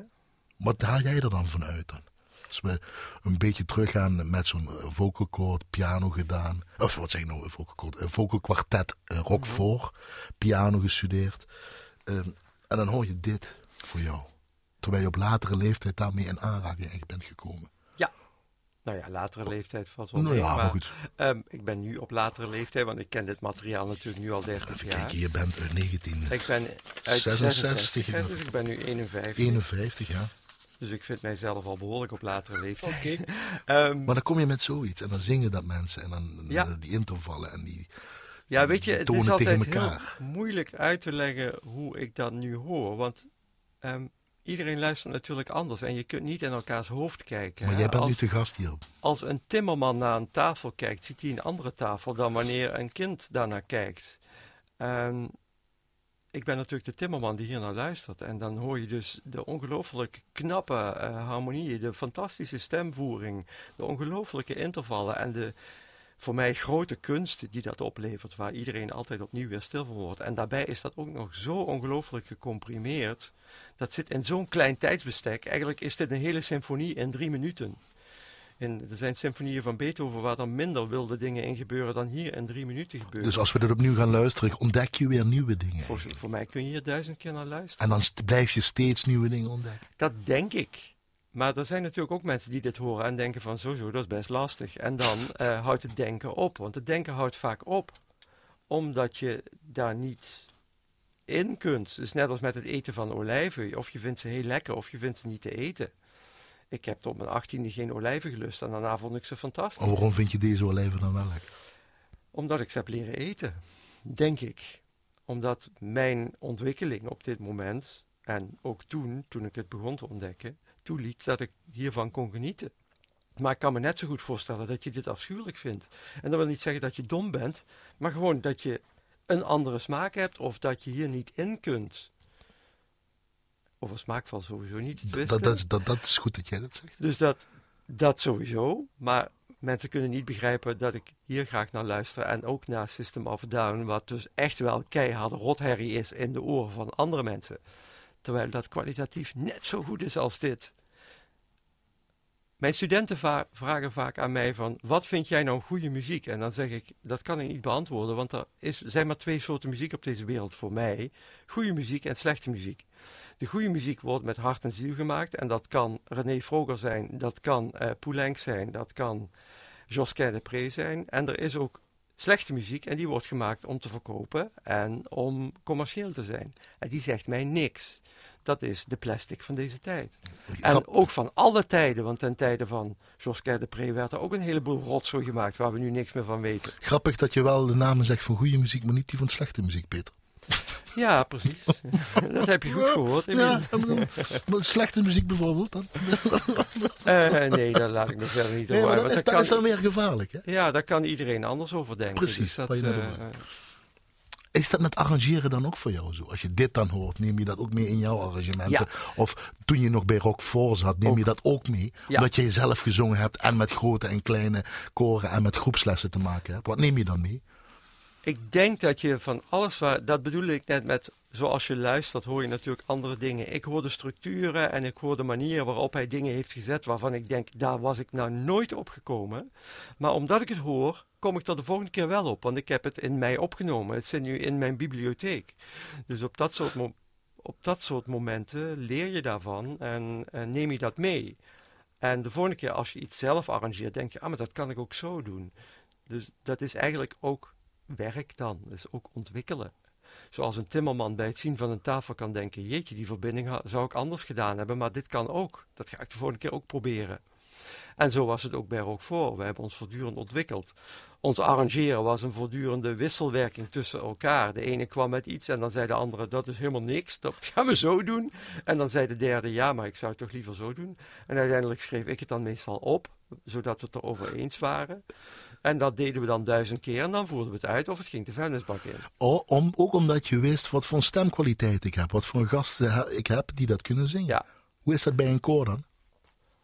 Wat haal jij er dan vanuit dan? Als we een beetje teruggaan met zo'n vocal chord, piano gedaan. Of wat zeg ik nou, vocal chord? Een vocal kwartet, rock voor, piano gestudeerd. Um, en dan hoor je dit voor jou. Terwijl je op latere leeftijd daarmee in aanraking echt bent gekomen. Nou ja, latere leeftijd valt wel Nou mee, ja, maar goed. ehm, ik ben nu op latere leeftijd, want ik ken dit materiaal natuurlijk nu al 30 Even jaar. kijken, je bent uit 19... Ik ben uit 66, 66, hè, ja. dus ik ben nu 51. 51, ja. Dus ik vind mijzelf al behoorlijk op latere leeftijd. [laughs] Ehm, Maar dan kom je met zoiets en dan zingen dat mensen en dan Ja. die intervallen en die... ja, weet je, het is altijd heel moeilijk uit te leggen hoe ik dat nu hoor. Want ehm, iedereen luistert natuurlijk anders en je kunt niet in elkaars hoofd kijken. Maar jij bent nu te gast hier. als een timmerman naar een tafel kijkt, ziet hij een andere tafel dan wanneer een kind daarnaar kijkt. En ik ben natuurlijk de timmerman die hier naar luistert. En dan hoor je dus de ongelooflijk knappe eh, harmonieën, de fantastische stemvoering, de ongelooflijke intervallen en de voor mij grote kunst die dat oplevert, waar iedereen altijd opnieuw weer stil van wordt. En daarbij is dat ook nog zo ongelooflijk gecomprimeerd. Dat zit in zo'n klein tijdsbestek. Eigenlijk is dit een hele symfonie in drie minuten. En er zijn symfonieën van Beethoven waar dan minder wilde dingen in gebeuren dan hier in drie minuten gebeuren. Dus als we er opnieuw gaan luisteren, ontdek je weer nieuwe dingen. voor, voor mij kun je hier duizend keer naar luisteren. En dan blijf je steeds nieuwe dingen ontdekken. Dat denk ik. Maar er zijn natuurlijk ook mensen die dit horen en denken van zo zo, dat is best lastig. En dan eh, houdt het denken op. Want het denken houdt vaak op. Omdat je daar niet in kunt. Dus net als met het eten van olijven. Of je vindt ze heel lekker of je vindt ze niet te eten. Ik heb tot mijn achttiende geen olijven gelust en daarna vond ik ze fantastisch. Maar waarom vind je deze olijven dan wel lekker? Omdat ik ze heb leren eten, denk ik. Omdat mijn ontwikkeling op dit moment, en ook toen, toen ik het begon te ontdekken, toeliet dat ik hiervan kon genieten. Maar ik kan me net zo goed voorstellen dat je dit afschuwelijk vindt. En dat wil niet zeggen dat je dom bent, maar gewoon dat je een andere smaak hebt of dat je hier niet in kunt. Over smaak valt sowieso niet te Dat, twisten. dat, is- dat, dat is goed dat jij dat zegt. Dus dat, dat sowieso. Maar mensen kunnen niet begrijpen dat ik hier graag naar luister. En ook naar System of Down. Wat dus echt wel keiharde rotherrie is in de oren van andere mensen. Terwijl dat kwalitatief net zo goed is als dit. Mijn studenten vragen vaak aan mij van, wat vind jij nou goede muziek? En dan zeg ik, dat kan ik niet beantwoorden, want er is, zijn maar twee soorten muziek op deze wereld voor mij. Goede muziek en slechte muziek. De goede muziek wordt met hart en ziel gemaakt. En dat kan René Vroger zijn, dat kan eh Poulenc zijn, dat kan Josquin de Pré zijn. En er is ook slechte muziek en die wordt gemaakt om te verkopen en om commercieel te zijn. En die zegt mij niks. Dat is de plastic van deze tijd. En ook van alle tijden, want ten tijde van Josquin de Pré werd er ook een heleboel rotzooi gemaakt waar we nu niks meer van weten. Grappig dat je wel de namen zegt van goede muziek, maar niet die van slechte muziek, Peter. Ja, precies. [laughs] dat heb je goed gehoord. Ja, maar slechte muziek bijvoorbeeld. Dan. [laughs] Eh, nee, daar laat ik me verder niet Nee, over uit, dat, is, dat kan- is dan weer gevaarlijk. Hè? Ja, daar kan iedereen anders over denken. Precies, Dus dat, je eh, Is dat met arrangeren dan ook voor jou zo? Als je dit dan hoort, neem je dat ook mee in jouw arrangementen? Of toen je nog bij Rock 4 zat, neem je dat ook mee? Ja. Omdat je zelf gezongen hebt en met grote en kleine koren en met groepslessen te maken hebt. Wat neem je dan mee? Ik denk dat je van alles waar, dat bedoel ik net met, zoals je luistert, hoor je natuurlijk andere dingen. Ik hoor de structuren en ik hoor de manier waarop hij dingen heeft gezet waarvan ik denk, daar was ik nou nooit op gekomen. Maar omdat ik het hoor, kom ik er de volgende keer wel op, want ik heb het in mij opgenomen. Het zit nu in mijn bibliotheek. Dus op dat soort, op dat soort momenten leer je daarvan en neem je dat mee. En de volgende keer als je iets zelf arrangeert, denk je, ah, maar dat kan ik ook zo doen. Dus dat is eigenlijk ook werk dan. Is ook ontwikkelen. Zoals een timmerman bij het zien van een tafel kan denken: jeetje, die verbinding zou ik anders gedaan hebben, maar dit kan ook. Dat ga ik de volgende keer ook proberen. En zo was het ook bij Roquefort. We hebben ons voortdurend ontwikkeld. Ons arrangeren was een voortdurende wisselwerking tussen elkaar. De ene kwam met iets en dan zei de andere: dat is helemaal niks, dat gaan we zo doen. En dan zei de derde: ja, maar ik zou het toch liever zo doen. En uiteindelijk schreef ik het dan meestal op, zodat we het erover eens waren. En dat deden we dan duizend keer en dan voerden we het uit of het ging de vuilnisbak in. Oh, om, ook omdat je wist wat voor stemkwaliteit ik heb, wat voor gasten ik heb die dat kunnen zingen. Ja, Hoe is dat bij een koor dan?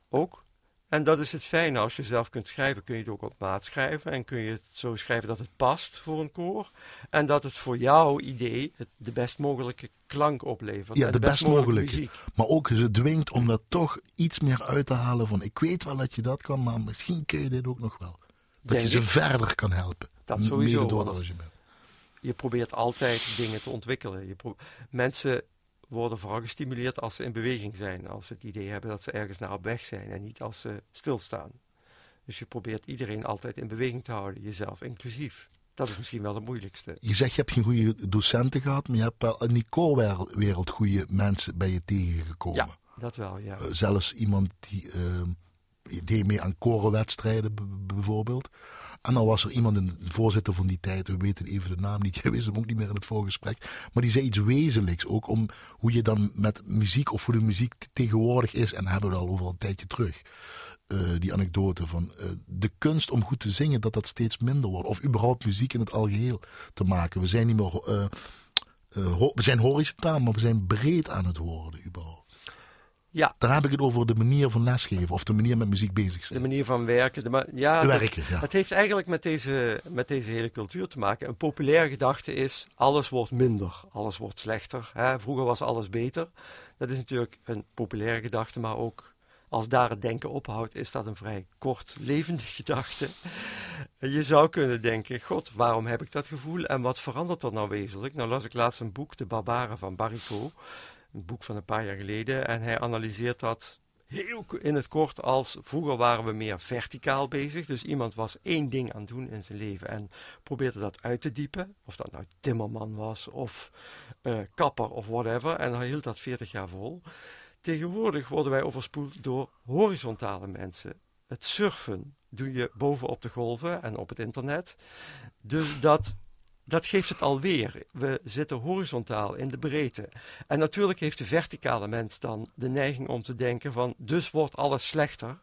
ook. En dat is het fijne, als je zelf kunt schrijven, kun je het ook op maat schrijven. En kun je het zo schrijven dat het past voor een koor. En dat het voor jouw idee het, de best mogelijke klank oplevert. Ja, en de best mogelijke. muziek. Maar ook ze dwingt om er toch iets meer uit te halen van ik weet wel dat je dat kan, maar misschien kun je dit ook nog wel. Dat Denk je ze ik. verder kan helpen. Dat sowieso, Mede door het want- arrangement. Je probeert altijd dingen te ontwikkelen. Je Mensen worden vooral gestimuleerd als ze in beweging zijn. Als ze het idee hebben dat ze ergens naar op weg zijn en niet als ze stilstaan. Dus je probeert iedereen altijd in beweging te houden, jezelf inclusief. Dat is misschien wel het moeilijkste. Je zegt je hebt geen goede docenten gehad, maar je hebt wel in die koorwereld goede mensen bij je tegengekomen. Ja, dat wel, ja. Eh, zelfs iemand die ehm, deed mee aan korenwedstrijden bijvoorbeeld. En dan was er iemand, een voorzitter van die tijd, we weten even de naam niet, [laughs] jij wist hem ook niet meer in het voorgesprek. Maar die zei iets wezenlijks ook om hoe je dan met muziek, of hoe de muziek tegenwoordig is, en hebben we al over een tijdje terug. eh, die anekdote van eh, de kunst om goed te zingen, dat dat steeds minder wordt. Of überhaupt muziek in het algeheel te maken. We zijn niet meer, eh, we zijn horizontaal, maar we zijn breed aan het worden überhaupt. Ja, Dan heb ik het over de manier van lesgeven of de manier met muziek bezig de zijn. manier van werken. De ma- ja, dat- Werken, ja. Het heeft eigenlijk met deze, met deze hele cultuur te maken. Een populaire gedachte is: alles wordt minder, alles wordt slechter. Hè? Vroeger was alles beter. Dat is natuurlijk een populaire gedachte, maar ook als daar het denken ophoudt, is dat een vrij kortlevende [laughs] gedachte. En Je zou kunnen denken: God, waarom heb ik dat gevoel en wat verandert er nou wezenlijk? Nou las ik laatst een boek, De Barbaren van Barrico. Een boek van een paar jaar geleden. En hij analyseert dat heel in het kort als vroeger waren we meer verticaal bezig. Dus iemand was één ding aan het doen in zijn leven en probeerde dat uit te diepen. Of dat nou timmerman was of eh, kapper of whatever. En hij hield dat 40 jaar vol. Tegenwoordig worden wij overspoeld door horizontale mensen. Het surfen doe je bovenop de golven en op het internet. Dus dat, dat geeft het alweer. We zitten horizontaal in de breedte. En natuurlijk heeft de verticale mens dan de neiging om te denken van dus wordt alles slechter.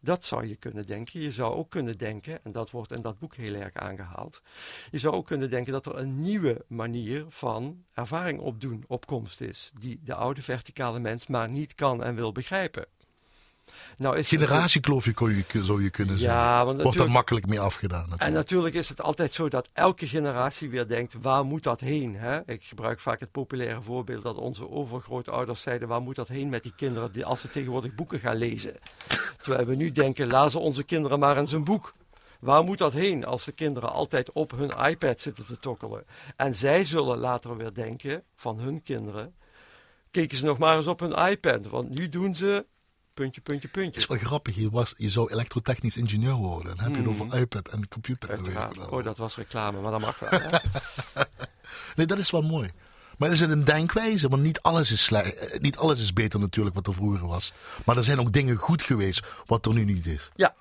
Dat zou je kunnen denken. Je zou ook kunnen denken, en dat wordt in dat boek heel erg aangehaald. Je zou ook kunnen denken dat er een nieuwe manier van ervaring opdoen opkomst is. Die de oude verticale mens maar niet kan en wil begrijpen. Nou is Generatiekloofje kon je, zou je kunnen zeggen. Ja, want Wordt er natuurlijk- makkelijk mee afgedaan. En Natuurlijk. natuurlijk is het altijd zo dat elke generatie weer denkt, waar moet dat heen? Hè? Ik gebruik vaak het populaire voorbeeld dat onze overgrootouders zeiden, waar moet dat heen met die kinderen die, als ze tegenwoordig boeken gaan lezen? Terwijl we nu denken, laten onze kinderen maar eens een boek. Waar moet dat heen als de kinderen altijd op hun iPad zitten te tokkelen? En zij zullen later weer denken van hun kinderen, keken ze nog maar eens op hun iPad, want nu doen ze puntje, puntje, Het is puntje. wel grappig, je, was, je zou elektrotechnisch ingenieur worden. Dan heb je het over iPad en computer. en Hmm. Oh, dat was reclame, maar dat mag wel. [laughs] Nee, dat is wel mooi. Maar is het een denkwijze? Want niet alles, is slecht, eh, niet alles is beter natuurlijk wat er vroeger was. Maar er zijn ook dingen goed geweest wat er nu niet is. Ja,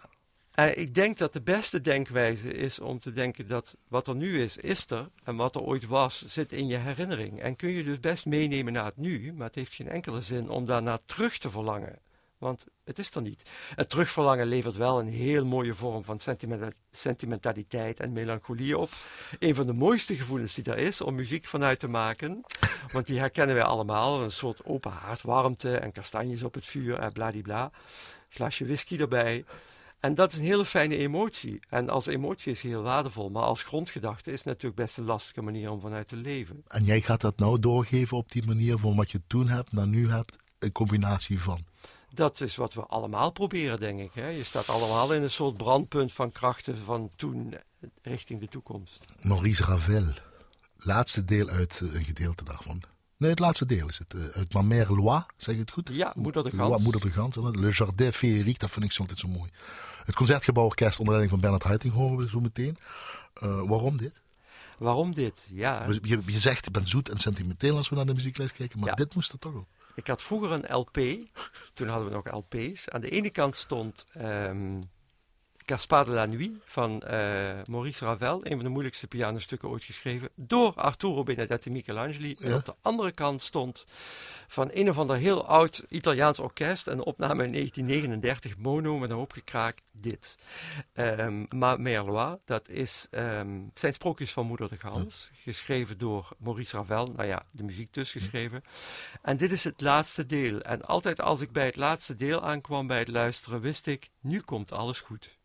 eh, ik denk dat de beste denkwijze is om te denken dat wat er nu is, is er. En wat er ooit was, zit in je herinnering. En kun je dus best meenemen naar het nu, maar het heeft geen enkele zin om daarna terug te verlangen. Want het is er niet. Het terugverlangen levert wel een heel mooie vorm van sentimenta- sentimentaliteit en melancholie op. Een van de mooiste gevoelens die er is om muziek vanuit te maken. Want die herkennen wij allemaal. Een soort open haard, warmte en kastanjes op het vuur en bladibla. Glasje whisky erbij. En dat is een hele fijne emotie. En als emotie is heel waardevol. Maar als grondgedachte is het natuurlijk best een lastige manier om vanuit te leven. En jij gaat dat nou doorgeven op die manier van wat je toen hebt naar nu hebt. Een combinatie van. Dat is wat we allemaal proberen, denk ik. Hè? Je staat allemaal in een soort brandpunt van krachten van toen eh, richting de toekomst. Maurice Ravel. Laatste deel uit eh, een gedeelte daarvan. Nee, het laatste deel is het. eh, uit Ma Mère Loi, zeg je het goed? Ja, Moeder de Loi, Gans. Moeder de Gans. Le Jardin Féerique, dat vind ik zo altijd zo mooi. Het Concertgebouworkest onder leiding van Bernard Haitink horen we zo meteen. Waarom dit? Waarom dit? Ja, Je, je zegt, ik ben zoet en sentimenteel als we naar de muzieklijst kijken, maar Ja. dit moest er toch op. Ik had vroeger een LP. Toen hadden we nog LP's. Aan de ene kant stond ehm Gaspard de la Nuit van eh, Maurice Ravel. Een van de moeilijkste pianostukken ooit geschreven. Door Arturo Benedetti Michelangeli. En Ja. op de andere kant stond van een of ander heel oud Italiaans orkest. Een opname in 1939. Mono met een hoop gekraakt. Dit. Ehm Ma Merlois. Dat is, ehm, zijn sprookjes van Moeder de Gans. Geschreven door Maurice Ravel. Nou ja, de muziek dus geschreven. En dit is het laatste deel. En altijd als ik bij het laatste deel aankwam bij het luisteren, wist ik, nu komt alles goed.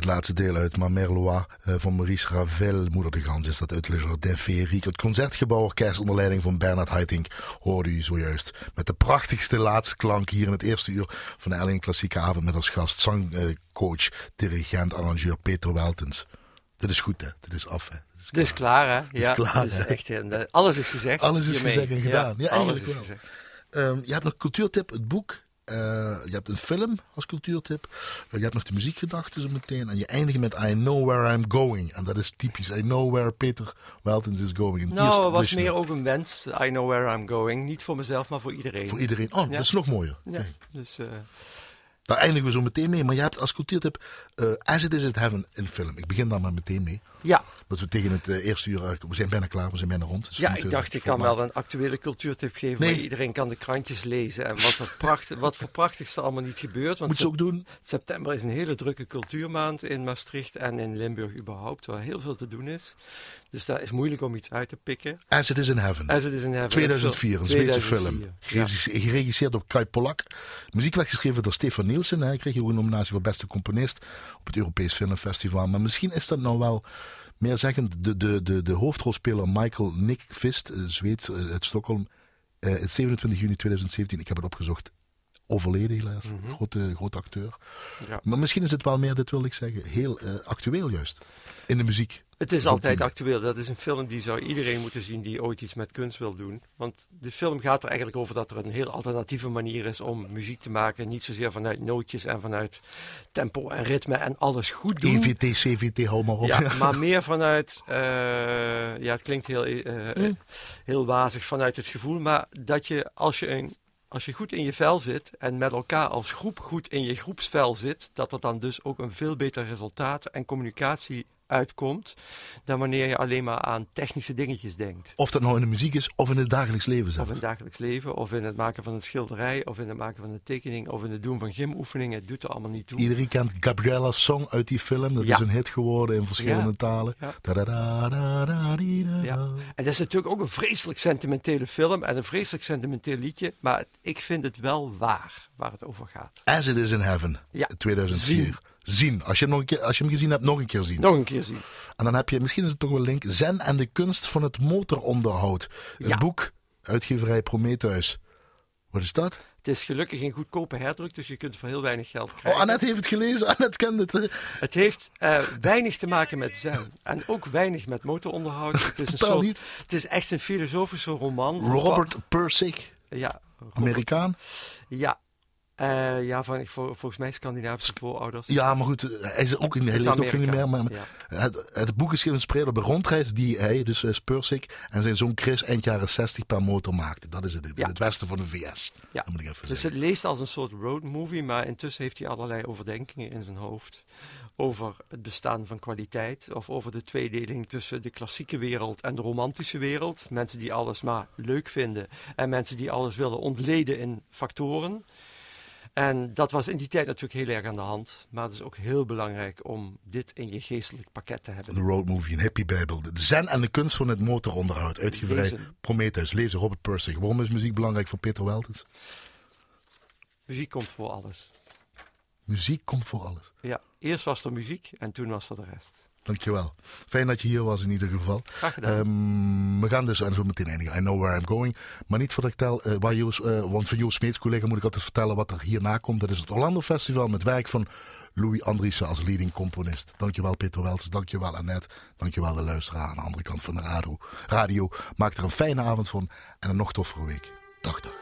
Het laatste deel uit Ma Merlois eh, van Maurice Ravel, Moeder de Gans, is dat uit Le Jardin Féerique. Het Concertgebouworkest onder leiding van Bernard Haitink hoorde u zojuist. Met de prachtigste laatste klank hier in het eerste uur van de Elling Klassieke Avond met als gast zangcoach, dirigent, arrangeur Peter Weltens. Dit is goed hè, dit is af hè. Dit is Het is klaar, hè? is ja, klaar, is echt, eh, alles is gezegd. Alles is hiermee. gezegd en gedaan. Ja, alles is wel. gezegd. Ehm, je hebt nog cultuurtip, het boek Eh, je hebt een film als cultuurtip. Eh, je hebt nog de muziekgedachten zo meteen. En je eindigt met I Know Where I'm Going. En dat is typisch. I Know Where Peter Weltens is going. Nou, het was meer ook een wens. I know where I'm going. Niet voor mezelf, maar voor iedereen. Voor iedereen. Oh, Ja. dat is nog mooier. Ja, dus eh, Daar eindigen we zo meteen mee. Maar je hebt als cultuurtip eh, As It Is It Heaven in film. Ik begin daar maar meteen mee. ja. Dat we tegen het eh, eerste uur... eh, we zijn bijna klaar, we zijn bijna rond. Dus ja, ik dacht, ik kan wel een actuele cultuurtip geven. Nee. Maar iedereen kan de krantjes lezen. En wat, er pracht, wat voor prachtigste allemaal niet gebeurt. Want Moet ze ook doen. September is een hele drukke cultuurmaand in Maastricht en in Limburg überhaupt, waar heel veel te doen is. Dus daar is moeilijk om iets uit te pikken. As It Is in Heaven. As it is in heaven. 2004, een Zweedse 2004, film. Geregisseerd door Kai Polak. De muziek werd geschreven door Stefan Nielsen. Hij kreeg ook een nominatie voor beste componist op het Europees Filmfestival. Maar misschien is dat nou wel meer zeggend. De, de, de, de hoofdrolspeler Michael Nick Vist, eh, Zweed eh, uit Stockholm, eh, is 27 juni 2017, ik heb het opgezocht, overleden helaas. grote, grote acteur. Mhm. Ja. Maar misschien is het wel meer, dit wilde ik zeggen, heel eh, actueel juist. In de muziek. Het is altijd actueel. Dat is een film die zou iedereen moeten zien die ooit iets met kunst wil doen. Want de film gaat er eigenlijk over dat er een heel alternatieve manier is om muziek te maken. Niet zozeer vanuit nootjes en vanuit tempo en ritme en alles goed doen. EVT, CVT, hou maar op. Ja, [laughs] maar meer vanuit, eh, ja, het klinkt heel, eh, Mm. heel wazig vanuit het gevoel, maar dat je als je een als je goed in je vel zit en met elkaar als groep goed in je groepsvel zit, dat er dan dus ook een veel beter resultaat en communicatie uitkomt dan wanneer je alleen maar aan technische dingetjes denkt. Of dat nou in de muziek is of in het dagelijks leven Of zelf. in het dagelijks leven, of in het maken van een schilderij, of in het maken van een tekening, of in het doen van gymoefeningen. Het doet er allemaal niet toe. Iedereen kent Gabriella's song uit die film. Dat Ja. is een hit geworden in verschillende Ja. talen. Ja. Ja. En dat is natuurlijk ook een vreselijk sentimentele film en een vreselijk sentimenteel liedje, maar ik vind het wel waar waar het over gaat. As It Is in Heaven, Ja. 2004. Zien. Zien. Als je, hem nog een keer, als je hem gezien hebt, nog een keer zien. Nog een keer zien. En dan heb je, misschien is het toch wel link, Zen en de kunst van het motoronderhoud. Een Ja. boek, uitgeverij Prometheus. Wat is dat? Het is gelukkig een goedkope herdruk, dus je kunt voor heel weinig geld Oh, krijgen. Annette heeft het gelezen. [laughs] Annette kent het. Het heeft eh, weinig te maken met zen en ook weinig met motoronderhoud. Het is, een soort, niet. het is echt een filosofische roman. Robert Pirsig, Ja, Robert- Amerikaan. Ja, Eh, ja van, vol- volgens mij Scandinavische voorouders. Ja, maar goed, hij, is ook, in- hij ook niet meer. Maar, ja. het, het boek is geïnspireerd op een rondreis die hij, dus uh, Spursik, en zijn zoon Chris eind jaren 60 per motor maakte. Dat is het, in Ja. het westen van de VS. Ja. Dat moet ik even Dus zeggen. het leest als een soort roadmovie, maar intussen heeft hij allerlei overdenkingen in zijn hoofd. Over het bestaan van kwaliteit, of over de tweedeling tussen de klassieke wereld en de romantische wereld. Mensen die alles maar leuk vinden en mensen die alles willen ontleden in factoren. En dat was in die tijd natuurlijk heel erg aan de hand. Maar het is ook heel belangrijk om dit in je geestelijk pakket te hebben. De Road Movie, een hippie bijbel. De zen en de kunst van het motoronderhoud. Uitgeverij. Prometheus. Lezen Robert Pirsig. Waarom is muziek belangrijk voor Peter Weltens? Muziek komt voor alles. Muziek komt voor alles. Ja, eerst was er muziek en toen was er de rest. Dankjewel. Fijn dat je hier was in ieder geval. Graag gedaan. Ehm, we gaan dus en zo meteen eindigen. I know where I'm going. Maar niet voordat ik tel, eh, waar Joost, eh, want van Joost Smeets collega moet ik altijd vertellen wat er hierna komt. Dat is het Orlando Festival met werk van Louis Andriessen als leading componist. Dankjewel Peter Welters, dankjewel Annette, dankjewel de luisteraar aan de andere kant van de radio. radio. Maak er een fijne avond van en een nog toffere week. Dag dag.